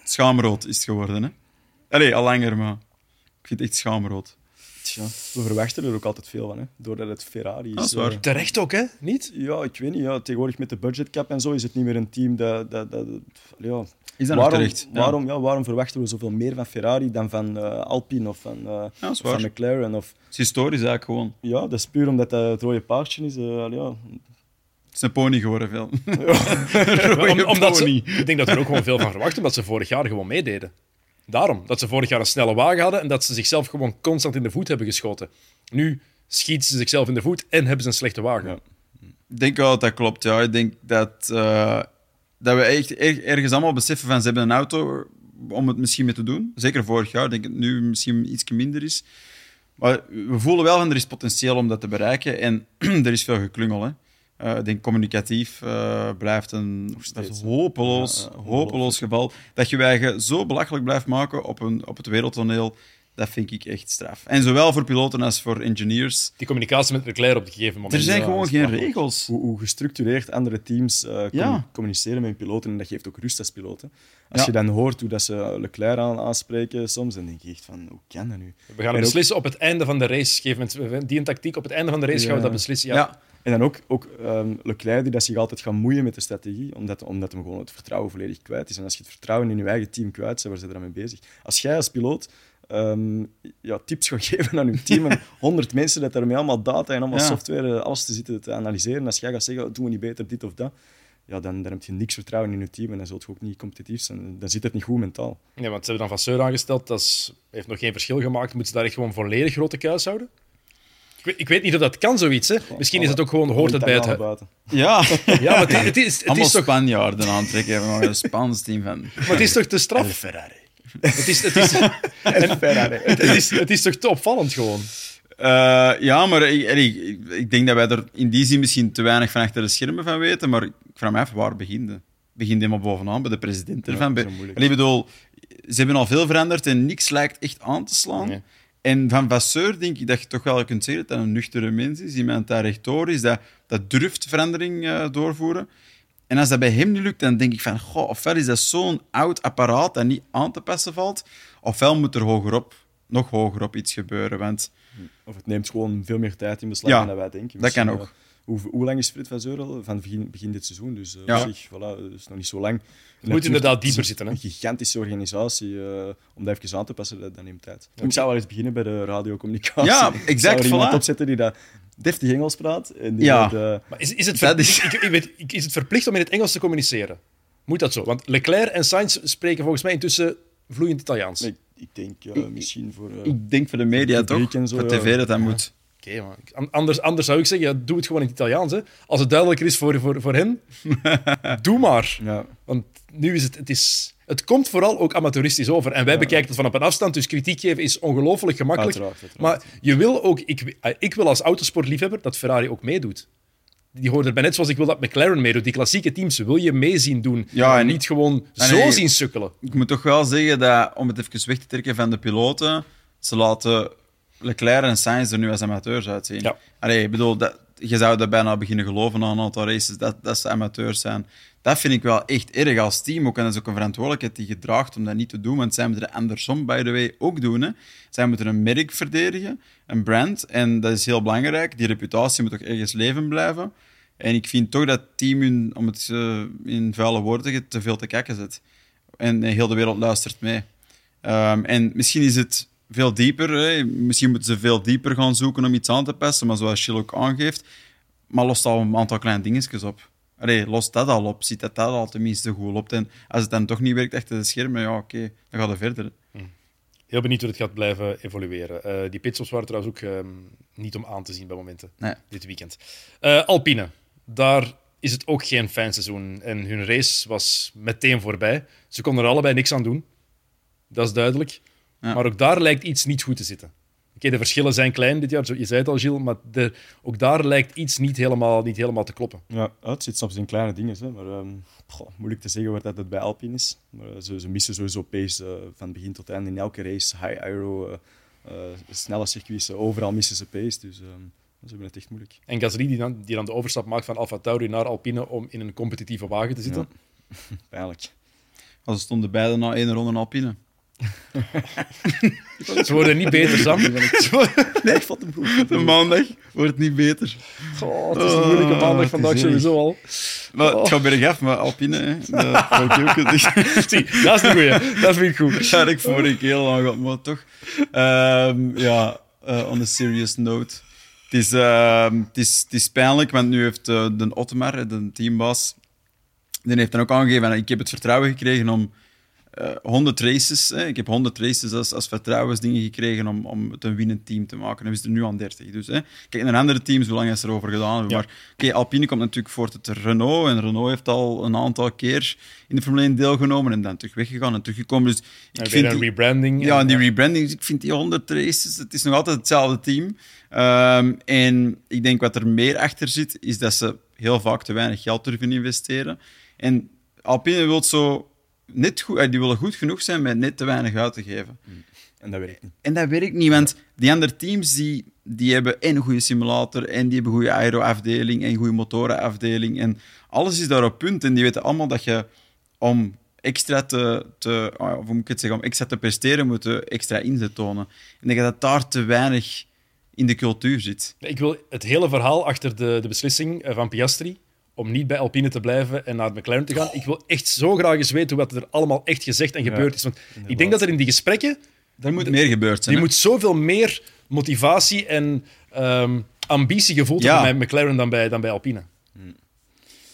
S2: Schaamrood is het geworden, hè? Allee, al langer, maar ik vind het echt schaamrood.
S3: Tja, we verwachten er ook altijd veel van, hè. doordat het Ferrari is.
S2: Dat is waar.
S3: eh,
S1: Terecht ook, hè? Niet?
S3: ja, ik weet niet. Ja, tegenwoordig met de budgetcap en zo is het niet meer een team dat... dat, dat ja.
S2: Is dat nog
S3: waarom,
S2: terecht? Ja.
S3: Waarom, ja, waarom verwachten we zoveel meer van Ferrari dan van eh, Alpine of van, eh,
S2: is
S3: of van. McLaren? Of,
S2: Het is historisch eigenlijk gewoon.
S3: ja, dat is puur omdat dat het rode paardje is. ja.
S2: Het is een pony geworden, veel.
S1: Om- omdat ze, ik denk dat we er ook gewoon veel van verwachten, omdat ze vorig jaar gewoon meededen. Daarom. Dat ze vorig jaar een snelle wagen hadden en dat ze zichzelf gewoon constant in de voet hebben geschoten. Nu schieten ze zichzelf in de voet en hebben ze een slechte wagen.
S2: Ik denk wel dat dat klopt, ja. Ik denk dat, eh, dat we echt er- ergens allemaal beseffen van ze hebben een auto om het misschien mee te doen. Zeker vorig jaar, ik denk dat het nu misschien iets minder is. Maar we voelen wel van er is potentieel om dat te bereiken en er is veel geklungel. Eh, ik denk communicatief eh, blijft een,
S3: steeds,
S2: hopeloos,
S3: Ja, ja,
S2: hopeloos geval. Dat je je eigen zo belachelijk blijft maken op, een, op het wereldtoneel, Dat vind ik echt straf. En zowel voor piloten als voor engineers.
S1: Die communicatie met Leclerc op een gegeven moment.
S2: Er zijn
S1: ja,
S2: gewoon geen regels.
S3: Hoe, hoe gestructureerd andere teams eh,
S2: Ja.
S3: communiceren met hun piloten. En dat geeft ook rust als piloten. Als
S2: Ja.
S3: je dan hoort hoe dat ze Leclerc aan, aanspreken soms, dan denk je echt van, hoe kan dat nu?
S1: We gaan
S3: ook-
S1: beslissen op het einde van de race. Geef moment, die een tactiek op het einde van de race gaan we dat beslissen. Ja.
S3: En dan ook, ook ehm, Leclerc die dat zich altijd gaat moeien met de strategie, omdat, omdat hem gewoon het vertrouwen volledig kwijt is. En als je het vertrouwen in je eigen team kwijt bent, waar ze er dan mee bezig? Als jij als piloot ehm, ja, tips gaat geven aan je team en honderd mensen dat daarmee allemaal data en allemaal
S2: Ja.
S3: software, eh, alles te zitten te analyseren, als jij gaat zeggen, doen we niet beter dit of dat, ja, dan, dan heb je niks vertrouwen in je team en dan zult je ook niet competitief zijn. Dan zit het niet goed mentaal.
S1: Nee, want ze hebben dan Vasseur aangesteld. Dat is, heeft nog geen verschil gemaakt. Moeten ze daar echt gewoon volledig grote kuis houden? Ik weet, ik weet niet of dat kan, zoiets. Hè. Misschien is het ook gewoon, hoort het bij het...
S3: Buiten.
S2: Ja,
S1: Ja, maar het, het is, het,
S2: allemaal
S1: is toch,
S2: Spanjaarden aantrekken. We maken een Spaans team van.
S1: maar het is toch te straf?
S3: Ferrari.
S1: Het is, het, is, en,
S3: Ferrari.
S1: het, is, het is toch te opvallend gewoon?
S2: Eh, ja, maar ik, ik, denk dat wij er in die zin misschien te weinig van achter de schermen van weten. Maar ik vraag me af, waar begint het? Begint helemaal bovenaan, bij de president ervan.
S3: dat is
S2: Bij-
S3: zo moeilijk.
S2: Allee, ik bedoel, ze hebben al veel veranderd en niks lijkt echt aan te slaan.
S1: Nee.
S2: En van Vasseur denk ik dat je toch wel kunt zeggen dat hij een nuchtere mens is. Iemand daar rechtdoor is, dat, dat durft verandering eh, doorvoeren. En als dat bij hem niet lukt, dan denk ik van, goh, ofwel is dat zo'n oud apparaat dat niet aan te passen valt, ofwel moet er hogerop, nog hogerop iets gebeuren. Want
S3: Of het neemt gewoon veel meer tijd in beslag
S2: Ja,
S3: dan dat wij denken.
S2: dat kan ook.
S3: eh, hoe, hoe lang is Frit van Zeur al? Van begin, begin dit seizoen. Dus
S2: Ja.
S3: op zich, voilà, dat is nog niet zo lang. Het
S1: moet inderdaad dieper zitten, hè?
S3: Een gigantische organisatie. eh, om dat even aan te passen, dat, dat neemt tijd. Ik zou wel eens beginnen bij de radiocommunicatie.
S2: Ja,
S3: Ik
S2: exact,
S3: zou er iemand
S2: voilà.
S3: opzetten die dat deftig Engels praat. En die
S2: Ja.
S3: eh,
S1: Maar is, is, het
S2: is-
S1: Ik, ik weet, ik- is het verplicht om in het Engels te communiceren? Moet dat zo? Want Leclerc en Sainz spreken volgens mij intussen vloeiend Italiaans.
S3: ik, ik denk eh, misschien voor... eh,
S2: ik denk voor de media
S3: Voor
S2: toch,
S3: zo,
S2: voor
S3: ja.
S2: tv dat dat moet.
S1: Oké, anders, anders zou ik zeggen, ja, doe het gewoon in het Italiaans. Hè. Als het duidelijker is voor, voor, voor hen, doe maar.
S3: ja,
S1: Want nu is het, het is... Het komt vooral ook amateuristisch over. En wij bekijken het van op een afstand, dus kritiek geven is ongelooflijk gemakkelijk.
S3: Uiteraard, uiteraard.
S1: Maar je wil ook... Ik, eh, ik wil als autosportliefhebber dat Ferrari ook meedoet. Die hoort erbij, net zoals ik wil dat McLaren meedoet. Die klassieke teams wil je mee zien doen.
S2: Ja,
S1: en
S2: en-
S1: niet gewoon
S2: en
S1: zo
S2: nee,
S1: zien sukkelen.
S2: Ik moet toch wel zeggen dat, om het even weg te trekken van de piloten, ze laten Leclerc en Sainz er nu als amateurs uitzien.
S1: Ja.
S2: Allee, ik bedoel, dat, je zou dat bijna beginnen geloven na een aantal races, dat, dat ze amateurs zijn. Dat vind ik wel echt erg als team ook. En dat is ook een verantwoordelijkheid die je draagt om dat niet te doen. Want zij moeten andersom, by the way, ook doen. Hè. Zij moeten een merk verdedigen, een brand. En dat is heel belangrijk. Die reputatie moet ook ergens leven blijven. En ik vind toch dat team, hun, om het eh, in vuile woorden te veel te kijken zit. En eh, heel de wereld luistert mee. Ehm, en misschien is het veel dieper. Hè. Misschien moeten ze veel dieper gaan zoeken om iets aan te passen. Maar zoals Gilles ook aangeeft, maar lost al een aantal kleine dingetjes op. Allee, lost dat al op. Ziet dat dat al tenminste goed loopt. En als het dan toch niet werkt achter de schermen, ja, oké, dan gaat het verder.
S1: Heel benieuwd hoe het gaat blijven evolueren. Eh, die pitstops waren trouwens ook ehm, niet om aan te zien bij momenten
S2: Nee.
S1: dit weekend. Eh, Alpine, daar is het ook geen fijn seizoen. En hun race was meteen voorbij. Ze konden er allebei niks aan doen. Dat is duidelijk.
S2: Ja.
S1: Maar ook daar lijkt iets niet goed te zitten. Oké, de verschillen zijn klein dit jaar, je zei het al, Gilles, maar de, ook daar lijkt iets niet helemaal, niet helemaal te kloppen.
S3: Ja, het zit soms in kleine dingen. Hè, maar ehm, goh, moeilijk te zeggen waar dat het bij Alpine is. Maar eh, ze, ze missen sowieso pace eh, van begin tot eind. In elke race, high aero, eh, snelle circuits, overal missen ze pace. Dus ehm, ze hebben het echt moeilijk.
S1: En Gasly, die dan, die dan de overstap maakt van Alfa Tauri naar Alpine om in een competitieve wagen te zitten.
S3: Pijnlijk.
S2: Als ze stonden beide na één ronde Alpine.
S1: Ze worden niet beter, Sam.
S3: Nee, ik vond hem goed.
S2: De maandag wordt niet beter.
S1: Goh, het is een moeilijke maandag
S3: het
S1: vandaag sowieso al.
S2: Maar het gaat bergaf, maar Alpine, hè, dat wou ik ook zeggen.
S1: Zie, dat is een goeie. Dat vind ik goed.
S2: Dat had ik vorige keer al gehad, maar toch. Ehm, ja, eh, on a serious note. Het is, ehm, het, is, het is pijnlijk, want nu heeft eh, de Ottomar, de teambaas, die heeft dan ook aangegeven, ik heb het vertrouwen gekregen om eh 100 races, hè, ik heb 100 races als, als vertrouwensdingen gekregen om, om het een winnend team te maken. En we zitten nu aan 30. Dus, hè, kijk naar andere teams, hoe lang is er over gedaan?
S1: Ja.
S2: Maar oké, Alpine komt natuurlijk voort uit Renault. En Renault heeft al een aantal keer in de Formule 1 deelgenomen en dan terug weggegaan en teruggekomen. Dus ik
S1: En
S2: vind
S1: weer een
S2: die-
S1: rebranding.
S2: ja, en die
S1: En,
S2: rebranding, ik vind die 100 races, het is nog altijd hetzelfde team. Ehm, en ik denk wat er meer achter zit, is dat ze heel vaak te weinig geld durven investeren. En Alpine wil zo net goed, eh, die willen goed genoeg zijn met net te weinig uit te geven.
S3: En dat werkt niet.
S2: En dat werkt niet, want die andere teams die, die hebben en een goede simulator, en die hebben een goede aero-afdeling, en een goede motorenafdeling. En alles is daar op punt. En die weten allemaal dat je om extra te, te of hoe moet ik het zeggen, om extra te presteren, moet je extra inzet tonen. En dat je dat daar te weinig in de cultuur zit.
S1: Ik wil het hele verhaal achter de, de beslissing eh, van Piastri om niet bij Alpine te blijven en naar McLaren te gaan. Ik wil echt zo graag eens weten wat er allemaal echt gezegd en gebeurd is. Want ik denk dat er in die gesprekken
S2: Er moet meer gebeurd zijn.
S1: Die
S2: hè?
S1: moet zoveel meer motivatie en ehm, ambitie gevoeld
S2: Ja.
S1: hebben bij McLaren dan bij, dan bij Alpine.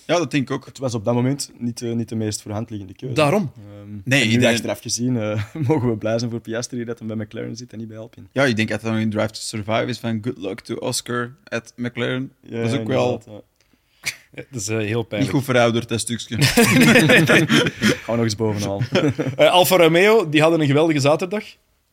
S2: Ja, dat denk ik ook.
S3: Het was op dat moment niet, eh, niet de meest voor de hand liggende keuze.
S1: Daarom.
S3: Ehm,
S2: Nee,
S3: nu
S2: iedereen-
S3: achteraf gezien eh, mogen we blij zijn voor Piastri dat hij bij McLaren zit en niet bij Alpine.
S2: Ja, ik denk dat dat nog in Drive to Survive is van good luck to Oscar at McLaren.
S3: Ja,
S2: dat is ook wel
S3: ja.
S1: Ja, dat is eh, heel
S2: niet
S1: pijnlijk.
S2: goed verouderd, dat stukje.
S3: Gaan we nog eens bovenal.
S1: Eh, Alfa Romeo, die hadden een geweldige zaterdag.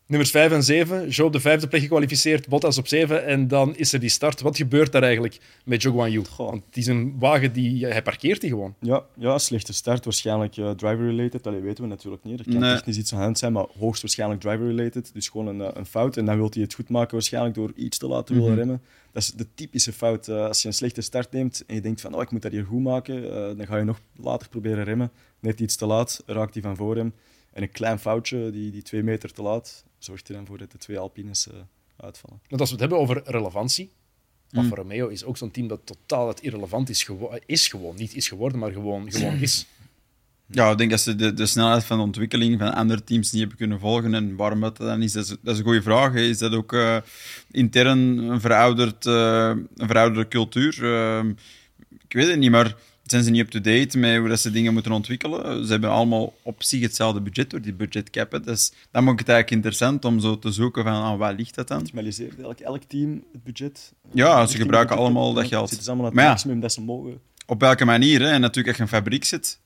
S1: Nummers 5 en 7. Jo op de vijfde plek gekwalificeerd, Bottas op 7. En dan is er die start. Wat gebeurt daar eigenlijk met Jo Guan Yu?
S3: Goh.
S1: Want het is een wagen die... Hij parkeert die gewoon.
S3: ja, ja, slechte start. Waarschijnlijk eh, driver-related. Dat weten we natuurlijk niet. Er kan
S2: Nee.
S3: technisch iets aan de hand zijn, maar hoogstwaarschijnlijk driver-related. Dus gewoon een, eh, een fout. En dan wil hij het goed maken waarschijnlijk door iets te laten willen remmen. Dat is de typische fout. Eh, als je een slechte start neemt en je denkt van oh, ik moet dat hier goed maken, eh, dan ga je nog later proberen remmen. Net iets te laat, raakt hij van voor hem. En een klein foutje, die, die twee meter te laat, zorgt er dan voor dat de twee Alpines eh, uitvallen.
S1: Want als we het hebben over relevantie... Alfa Romeo is ook zo'n team dat totaal het irrelevant is, gewo- is gewoon. Niet is geworden, maar gewoon, gewoon is.
S2: Ja, ik denk dat ze de, de snelheid van de ontwikkeling van andere teams niet hebben kunnen volgen. En waarom dat dan is, dat is, dat is een goede vraag. hè. Is dat ook eh, intern een, verouderd, eh, een verouderde cultuur? Eh, ik weet het niet, maar zijn ze niet up-to-date met hoe dat ze dingen moeten ontwikkelen? Ze hebben allemaal op zich hetzelfde budget door die budgetcap. hè. Dus dan maakt het eigenlijk interessant om zo te zoeken van ah, waar ligt dat dan?
S3: Optimaliseert elk, elk team het budget.
S2: Ja, ze gebruiken
S3: het
S2: allemaal dat geld.
S3: Zitten ze allemaal aan het
S2: Maar ja.
S3: maximum dat ze mogen.
S2: Op welke manier? Hè? En natuurlijk, als je een fabriek zit,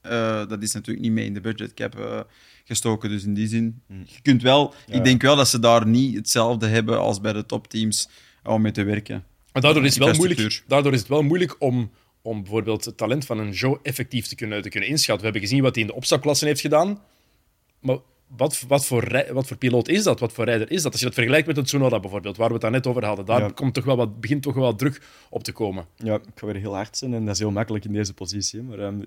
S2: eh, dat is natuurlijk niet mee in de budgetcap eh, gestoken. Dus in die zin, je kunt wel,
S3: Ja.
S2: ik denk wel dat ze daar niet hetzelfde hebben als bij de topteams om mee te werken.
S1: Maar daardoor is, het wel moeilijk, daardoor is het wel moeilijk om, om bijvoorbeeld het talent van een Joe effectief te kunnen, te kunnen inschatten. We hebben gezien wat hij in de opstapklassen heeft gedaan. Maar wat, wat, voor, wat voor piloot is dat? Wat voor rijder is dat? Als je dat vergelijkt met het Tsunoda bijvoorbeeld, waar we het daar net over hadden, daar
S3: Ja.
S1: komt toch wel wat, begint toch wel wat druk op te komen.
S3: Ja, ik ga weer heel hard zijn en dat is heel makkelijk in deze positie. Maar um,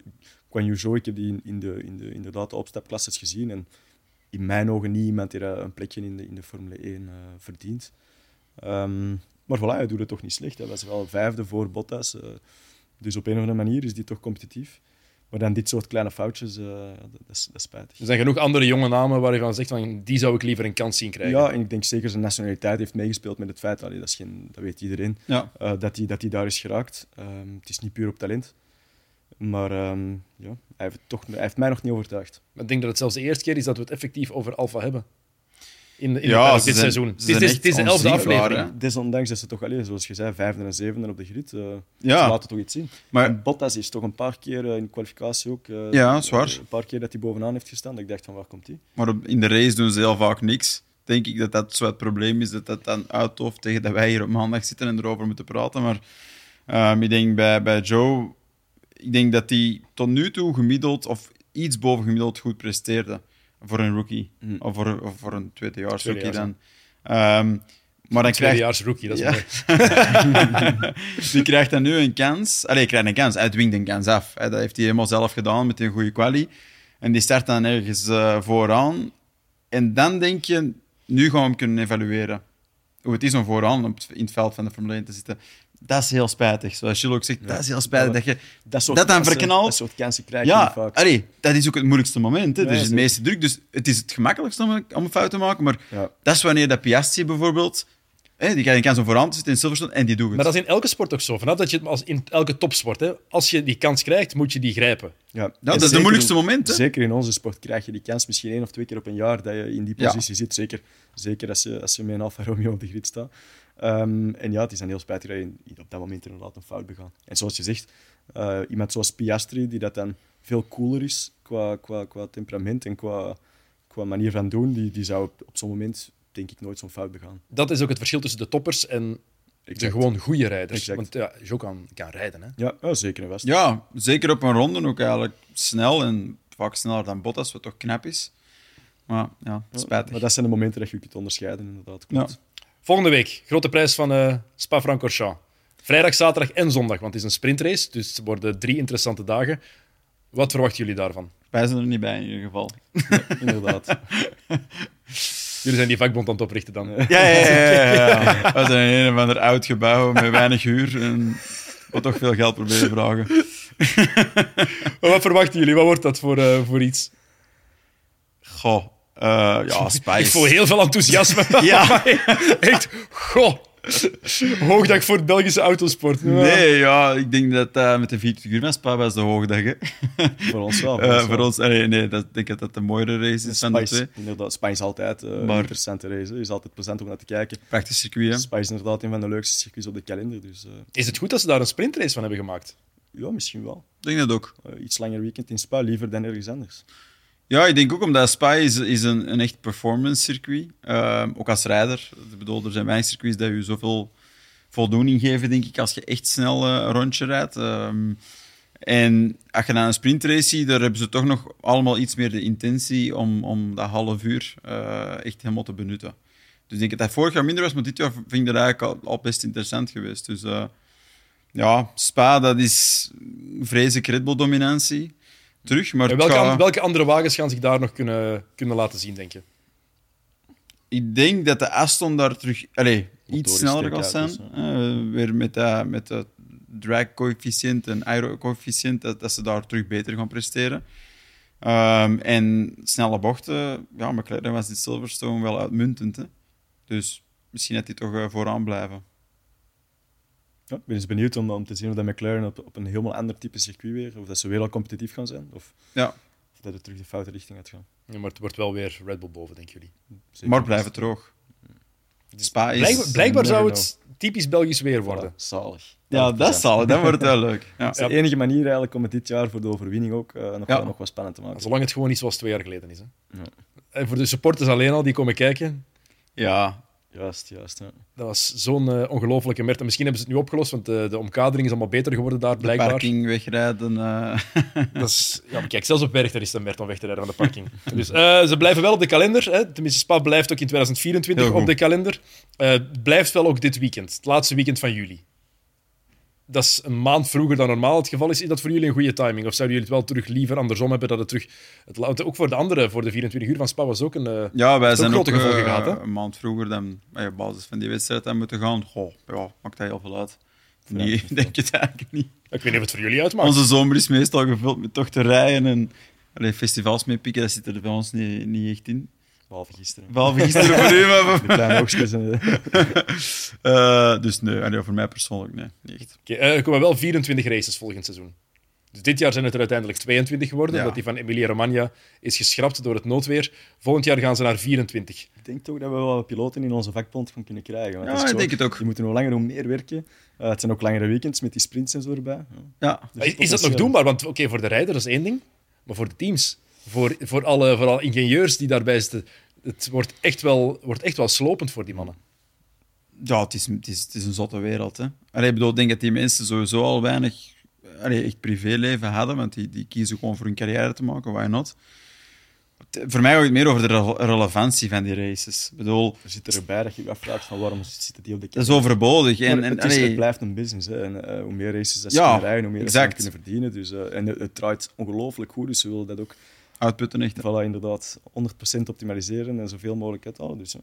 S3: Quan Yu Zhou, ik heb die in, in, de, in de, inderdaad de opstapklasses gezien. En in mijn ogen niet iemand die een plekje in de, in de Formule 1 eh, verdient. Ehm, maar voilà, hij doet het toch niet slecht. Hij was wel vijfde voor Bottas. eh, dus op een of andere manier is die toch competitief. Maar dan dit soort kleine foutjes, eh, dat, dat is, dat is spijtig.
S1: Er zijn genoeg andere jonge namen waar je van zegt, van, die zou ik liever een kans zien krijgen.
S3: Ja, en ik denk zeker zijn nationaliteit heeft meegespeeld met het feit, allee, dat, is geen, dat weet iedereen,
S2: Ja.
S3: eh, dat hij dat hij daar is geraakt. Ehm, het is niet puur op talent. Maar ehm, ja, hij, heeft toch, hij heeft mij nog niet overtuigd.
S1: Maar ik denk dat het zelfs de eerste keer is dat we het effectief over Alfa hebben. In, in
S2: Ja,
S1: dit
S2: zijn-
S1: seizoen.
S2: ze
S1: Het is, het de elfde aflevering.
S3: Desondanks dat ze toch, allee, zoals je zei, vijfde en zevende op de grid. eh
S2: Ja.
S3: Ze laten toch iets zien.
S2: Maar-
S3: En Bottas is toch een paar keer eh, in de kwalificatie ook. eh,
S2: Ja, dat is waar.
S3: eh, Een paar keer dat hij bovenaan heeft gestaan. Dat ik dacht van waar komt hij?
S2: Maar op- in de race doen ze heel vaak niks. Denk ik dat dat zo het probleem is, dat dat dan uithoofd tegen dat wij hier op maandag zitten en erover moeten praten. Maar ehm, ik denk bij, bij Joe, ik denk dat hij tot nu toe gemiddeld of iets boven gemiddeld goed presteerde voor een rookie.
S3: Mm.
S2: Of, voor, of voor een tweedejaars rookie dan. Ehm, maar dan krijgt
S1: Tweedejaars rookie, dat is
S2: Ja.
S1: mooi.
S2: die krijgt dan nu een kans. Allee, hij krijgt een kans. Hij dwingt een kans af. Dat heeft hij helemaal zelf gedaan met een goede quali. En die start dan ergens eh, vooraan. En dan denk je, nu gaan we hem kunnen evalueren. Hoe het is om vooraan op in het veld van de Formule 1 te zitten. Dat is heel spijtig. Zoals Gilles ook zegt, dat is heel spijtig. Dat je,
S3: Dat, soort
S2: Dat dan
S3: kansen-
S2: verknalt?
S3: Dat soort kansen krijg je
S2: ja,
S3: vaak.
S2: allee, dat is ook het moeilijkste moment. Hè.
S3: Ja,
S2: er is het meeste druk, dus het is het gemakkelijkste om, om een fout te maken. Maar
S3: Ja.
S2: dat is wanneer dat Piastri bijvoorbeeld... Hè, die krijgt een kans om vooraan te zitten in Silverstone en die doet het.
S1: Maar dat is in elke sport ook zo. Vanaf dat je het als in elke topsport, hè, als je die kans krijgt, moet je die grijpen.
S3: Ja,
S2: dat is het moeilijkste moment, hè?
S3: Zeker in onze sport krijg je die kans misschien één of twee keer op een jaar dat je in die
S2: Ja.
S3: positie zit. Zeker, zeker als, je, als je met een Alfa Romeo op de grid staat. Ehm, en ja, het is dan heel spijtig dat je op dat moment inderdaad een fout begaan. En zoals je zegt, eh, iemand zoals Piastri, die dat dan veel cooler is qua, qua, qua temperament en qua, qua manier van doen, die, die zou op, op zo'n moment denk ik nooit zo'n fout begaan.
S1: Dat is ook het verschil tussen de toppers en de gewoon goede rijders.
S3: Exact.
S1: Want ja, kan, kan rijden. Hè.
S3: Ja, zeker en vast.
S2: Ja, zeker op een ronde ook eigenlijk snel en vaak sneller dan Bottas, wat toch knap is. Maar ja, spijtig.
S3: Maar dat zijn de momenten dat je je kunt onderscheiden, inderdaad. Klopt.
S1: Volgende week, grote prijs van eh Spa-Francorchamps. Vrijdag, zaterdag en zondag, want het is een sprintrace. Dus het worden drie interessante dagen. Wat verwachten jullie daarvan?
S2: Wij zijn er niet bij in ieder geval.
S3: Inderdaad.
S1: Jullie zijn die vakbond aan het oprichten dan.
S2: Ja, ja, ja. ja, ja. We zijn in een of ander oud gebouw met weinig huur en wat toch veel geld proberen vragen.
S1: Maar wat verwachten jullie? Wat wordt dat voor, eh, voor iets?
S2: Goh, ja, Spice.
S1: Ik voel heel veel enthousiasme.
S2: Ja.
S1: Echt, goh. Hoogdag voor het Belgische autosport. Ja.
S2: Nee, ja, ik denk dat eh, met de 24 uur Spa was de hoogdag. Hè.
S3: Voor ons wel.
S2: Eh,
S3: wel.
S2: voor ons, nee, nee dat, ik denk dat dat de mooiere race is van de twee.
S3: Inderdaad, Spice is altijd eh, een
S2: Maar-
S3: interessante race. Het is altijd plezant om naar te kijken.
S2: Prachtig circuit, hè.
S3: Spice is inderdaad een van de leukste circuits op de kalender. Dus eh,
S1: Is het goed dat ze daar een sprintrace van hebben gemaakt?
S3: ja, misschien wel.
S2: Ik denk dat ook.
S3: Eh, iets langer weekend in Spa, liever dan ergens anders.
S2: Ja, ik denk ook omdat Spa is, is een, een echt performance circuit. Ehm, ook als rijder. Ik bedoel, er zijn weinig circuits die je zoveel voldoening geven, denk ik, als je echt snel eh, een rondje rijdt. Ehm, en als je naar een sprintrace ziet, daar hebben ze toch nog allemaal iets meer de intentie om, om dat half uur eh, echt helemaal te benutten. Dus ik denk dat dat vorig jaar minder was, maar dit jaar vind ik dat eigenlijk al, best interessant geweest. Dus eh, ja, Spa, dat is vreselijk Red Bull-dominantie. Terug, maar
S1: welke, welke andere wagens gaan zich daar nog kunnen, kunnen laten zien, denk je?
S2: Ik denk dat de Aston daar terug allez, iets sneller gaat
S3: sterk
S2: zijn.
S3: uit,
S2: Eh, weer met dat met de drag-coëfficiënt en aero-coëfficiënt, dat, dat ze daar terug beter gaan presteren. Ehm, en snelle bochten, ja, McLaren was dit Silverstone wel uitmuntend. Hè? Dus misschien dat die toch eh, vooraan blijven.
S3: Ja, ik ben eens benieuwd om, om te zien of dat McLaren op, op een helemaal ander type circuit weer, of dat ze weer al competitief gaan zijn, of,
S2: Ja,
S3: of dat het terug de foute richting gaat gaan.
S1: Ja, maar het wordt wel weer Red Bull boven, denken jullie.
S3: Zeker.
S2: maar blijven droog. Spa is...
S1: Blijkbaar, zou het typisch Belgisch weer worden.
S3: Voilà, zalig.
S2: Ja, dat zal het. Dat wordt wel leuk. Ja.
S3: Dat is de enige manier eigenlijk om het dit jaar voor de overwinning ook eh, nog,
S2: Ja.
S3: wel, nog wat spannend te maken.
S1: Zolang het gewoon niet zoals twee jaar geleden is. Hè.
S3: Ja.
S1: En voor de supporters alleen al die komen kijken,
S2: ja,
S3: Juist, juist. Ja.
S1: dat was zo'n eh, ongelofelijke mert. En misschien hebben ze het nu opgelost, want de, de omkadering is allemaal beter geworden daar,
S2: de
S1: blijkbaar.
S2: parking wegrijden. eh.
S1: Dat is, ja, maar kijk, zelfs op Berg daar is het een mert om weg te rijden van de parking. Dus eh, ze blijven wel op de kalender. Hè. Tenminste, Spa blijft ook in 2024
S2: Heel
S1: op de kalender. Eh, blijft wel ook dit weekend, het laatste weekend van juli. Dat is een maand vroeger dan normaal het geval is. Is dat voor jullie een goede timing? Of zouden jullie het wel terug liever andersom hebben? Dat het terug... Het, ook voor de anderen, voor de 24 uur van Spa, was ook een... eh,
S2: Ja, wij zijn
S1: ook
S2: eh,
S1: gehad, hè?
S2: een maand vroeger dan op basis van die wedstrijd aan moeten gaan. Goh, ja, maakt dat heel veel uit. Nee, denk het eigenlijk niet.
S1: ik weet niet of het voor jullie uitmaakt.
S2: Onze zomer is meestal gevuld met tochterijen en allee, festivals mee pikken. Dat zit er bij ons niet, niet echt in.
S3: Behalve gisteren.
S2: Behalve gisteren voor u, maar
S3: De kleine oogstjes. en, eh,
S2: Eh, dus nee, allee, voor mij persoonlijk nee, niet echt.
S1: Oké, eh, er komen wel 24 races volgend seizoen. Dus dit jaar zijn het er uiteindelijk 22 geworden,
S2: Ja.
S1: omdat die van Emilia-Romagna is geschrapt door het noodweer. Volgend jaar gaan ze naar 24.
S3: ik denk toch dat we wel wat piloten in onze vakbond van kunnen krijgen. Want
S2: Ja,
S3: het is
S2: ik
S3: zo-
S2: denk het ook.
S3: Die moeten hoe langer hoe meer werken. Eh, het zijn ook langere weekends met die sprints en zo erbij. Ja.
S2: Ja,
S3: Dus
S1: is, is dat nog doenbaar? Want oké, voor de rijder dat is één ding, maar voor de teams, voor, voor, alle, voor alle ingenieurs die daarbij zitten, het wordt echt, wel, wordt echt wel slopend voor die mannen.
S2: ja het, is, het, is, het is een zotte wereld. Hè. Allee, ik bedoel, ik denk dat die mensen sowieso al weinig allee, echt privéleven hadden, want die, die kiezen gewoon voor hun carrière te maken, why not? Voor mij gaat het meer over de rele- relevantie van die races. Ik bedoel,
S3: Er zit erbij dat je je afvraagt van waarom zitten die op de
S2: dat is overbodig. En, en,
S3: het, is, het blijft een business. Hè. En, eh, hoe meer races dat ze
S2: Ja,
S3: kunnen rijden, hoe meer ze
S2: exact.
S3: kunnen verdienen. Dus, eh, en het, het draait ongelooflijk goed. Dus ze willen dat ook
S2: uitputten echt.
S3: voilà, inderdaad 100% optimaliseren en zoveel mogelijk uithalen. Dus.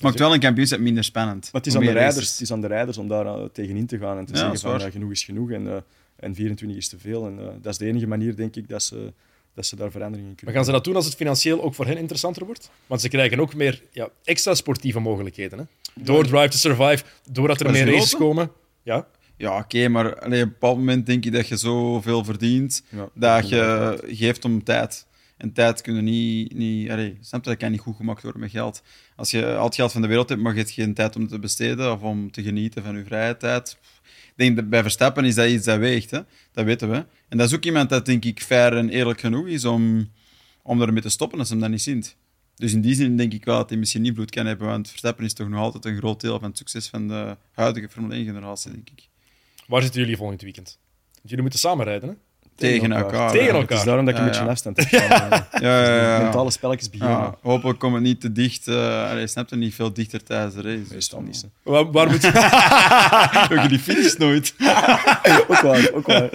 S2: Maakt wel een kampioenschap minder spannend.
S3: Maar het is, aan de rijders, het is aan de rijders om daar eh, tegenin te gaan en te
S2: Ja,
S3: zeggen van genoeg is genoeg en, eh, en 24 is te veel. En, eh, dat is de enige manier, denk ik, dat ze, dat ze daar veranderingen in
S1: Maar
S3: kunnen
S1: gaan ze dat doen als het financieel ook voor hen interessanter wordt? Want ze krijgen ook meer ja, extra sportieve mogelijkheden. Hè? Door Drive to Survive, doordat er meer races komen. Ja,
S2: Ja, oké, maar allee, op een bepaald moment denk je dat je zoveel verdient
S3: Ja,
S2: dat je geeft om tijd. En tijd kunnen niet... niet allee, snap je, dat kan niet goed gemaakt worden met geld. Als je al het geld van de wereld hebt, maar je hebt geen tijd om te besteden of om te genieten van je vrije tijd. Ik denk dat bij Verstappen is dat iets dat weegt, hè? dat weten we. En dat is ook iemand dat, denk ik, fair en eerlijk genoeg is om, om ermee te stoppen als hij dat niet zint. Dus in die zin denk ik wel dat hij misschien invloed kan hebben, want Verstappen is toch nog altijd een groot deel van het succes van de huidige Formule 1-generatie, denk ik.
S1: waar zitten jullie volgend weekend? Want jullie moeten samen rijden, hè?
S2: Tegen elkaar.
S1: Tegen elkaar.
S3: Het is daarom dat ik
S2: Ja,
S3: een beetje
S2: ja.
S3: afstand heb.
S2: Ja, ja, ja.
S3: Mentale spelletjes beginnen.
S2: Ja, hopelijk komt het niet te dicht. uh, allee, snap je niet veel dichter tijdens de race.
S3: Meestal niet.
S1: Waar, waar moet,
S2: Ook die finish nooit.
S3: ook waar, ook waar.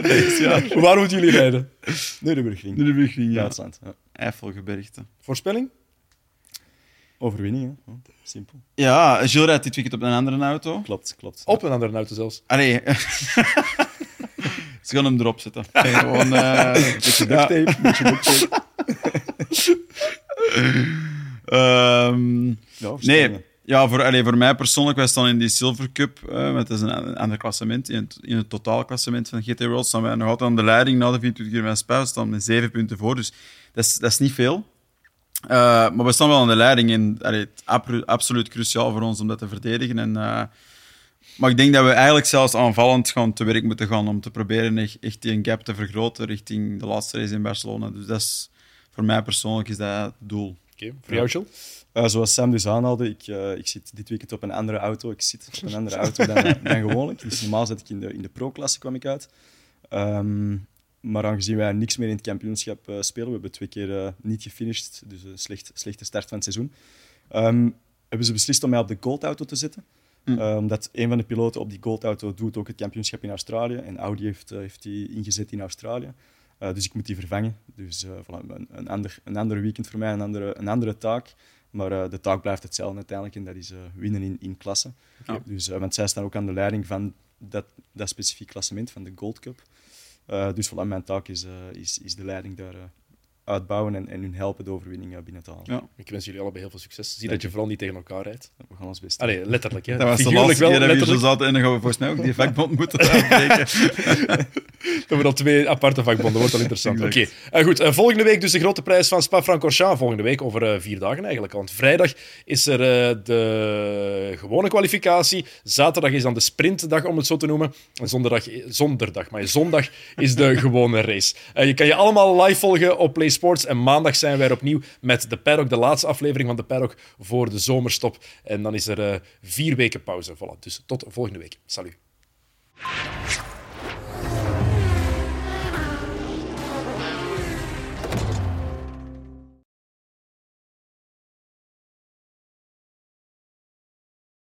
S1: waar moeten jullie rijden?
S3: Nürburgring,
S2: Nürburgring, ja.
S3: Duitsland. Ja.
S2: Eifelgebergte.
S1: Voorspelling?
S3: Overwinning, hè. Simpel.
S2: Ja, Gilles rijdt dit weekend op een andere auto.
S3: Klopt, klopt.
S1: Op een andere auto zelfs.
S2: Allee. Ze gaan hem erop zetten. Gewoon, eh,
S3: Beetje duct tape, beetje duct tape. Ja,
S2: nee, ja, voor, allee, voor mij persoonlijk, wij staan in die Silver Cup, met dat is een, een ander klassement. In het, in het totaalklassement van GT World staan wij nog altijd aan de leiding na de 24 uur van Spa. We staan met zeven punten voor, dus dat is, dat is niet veel. Eh, maar we staan wel aan de leiding en allee, het is absoluut cruciaal voor ons om dat te verdedigen. En, eh, maar ik denk dat we eigenlijk zelfs aanvallend gaan te werk moeten gaan om te proberen echt, echt die gap te vergroten richting de laatste race in Barcelona. Dus dat is, voor mij persoonlijk is dat het doel.
S1: Oké, voor jou, Jill?
S3: Eh, zoals Sam dus aanhaalde, ik, eh, ik zit dit weekend op een andere auto. Ik zit op een andere auto dan, dan gewoonlijk. Dus normaal zat ik in de, in de pro-klasse, kwam ik uit. Ehm, maar aangezien wij niks meer in het kampioenschap eh, spelen, we hebben twee keer eh, niet gefinished, dus een slecht, slechte start van het seizoen, ehm, hebben ze beslist om mij op de Gold-auto te zetten.
S2: Mm.
S3: Omdat een van de piloten op die Gold-auto doet ook het kampioenschap in Australië. En Audi heeft, eh, heeft die ingezet in Australië. Eh, dus ik moet die vervangen. Dus eh, voilà, een, een, ander, een ander weekend voor mij, een andere, een andere taak. Maar de taak blijft hetzelfde uiteindelijk en dat is winnen in, in klasse. Dus, want zij staan ook aan de leiding van dat, dat specifiek klassement, van de Gold Cup. Dus voilà, mijn taak is, is, is de leiding daar uitbouwen en, en hun helpen de overwinning binnen te halen.
S2: Ja.
S1: Ik wens jullie allebei heel veel succes. Zie
S3: Dank
S1: dat je
S3: je.
S1: vooral niet tegen elkaar rijdt.
S3: We gaan ons best doen.
S1: Allee, letterlijk. Hè.
S2: Dat was de laatste
S1: wel,
S2: keer dat we hier zaten en dan gaan we volgens mij ook die vakbond moeten.
S1: We hebben al twee aparte vakbonden. Wordt al interessant. Oké,
S2: Exact.
S1: Eh, goed. Eh, volgende week dus de grote prijs van Spa-Francorchamps. Volgende week, over eh, vier dagen eigenlijk. Want vrijdag is er eh, de gewone kwalificatie. Zaterdag is dan de sprintdag, om het zo te noemen. En zonderdag, zonderdag maar zondag is de gewone race. Je kan je allemaal live volgen op Play Sports. En maandag zijn wij er opnieuw met de Paddock, de laatste aflevering van de Paddock voor de zomerstop. En dan is er eh, vier weken pauze. Voilà, dus tot volgende week. Salut.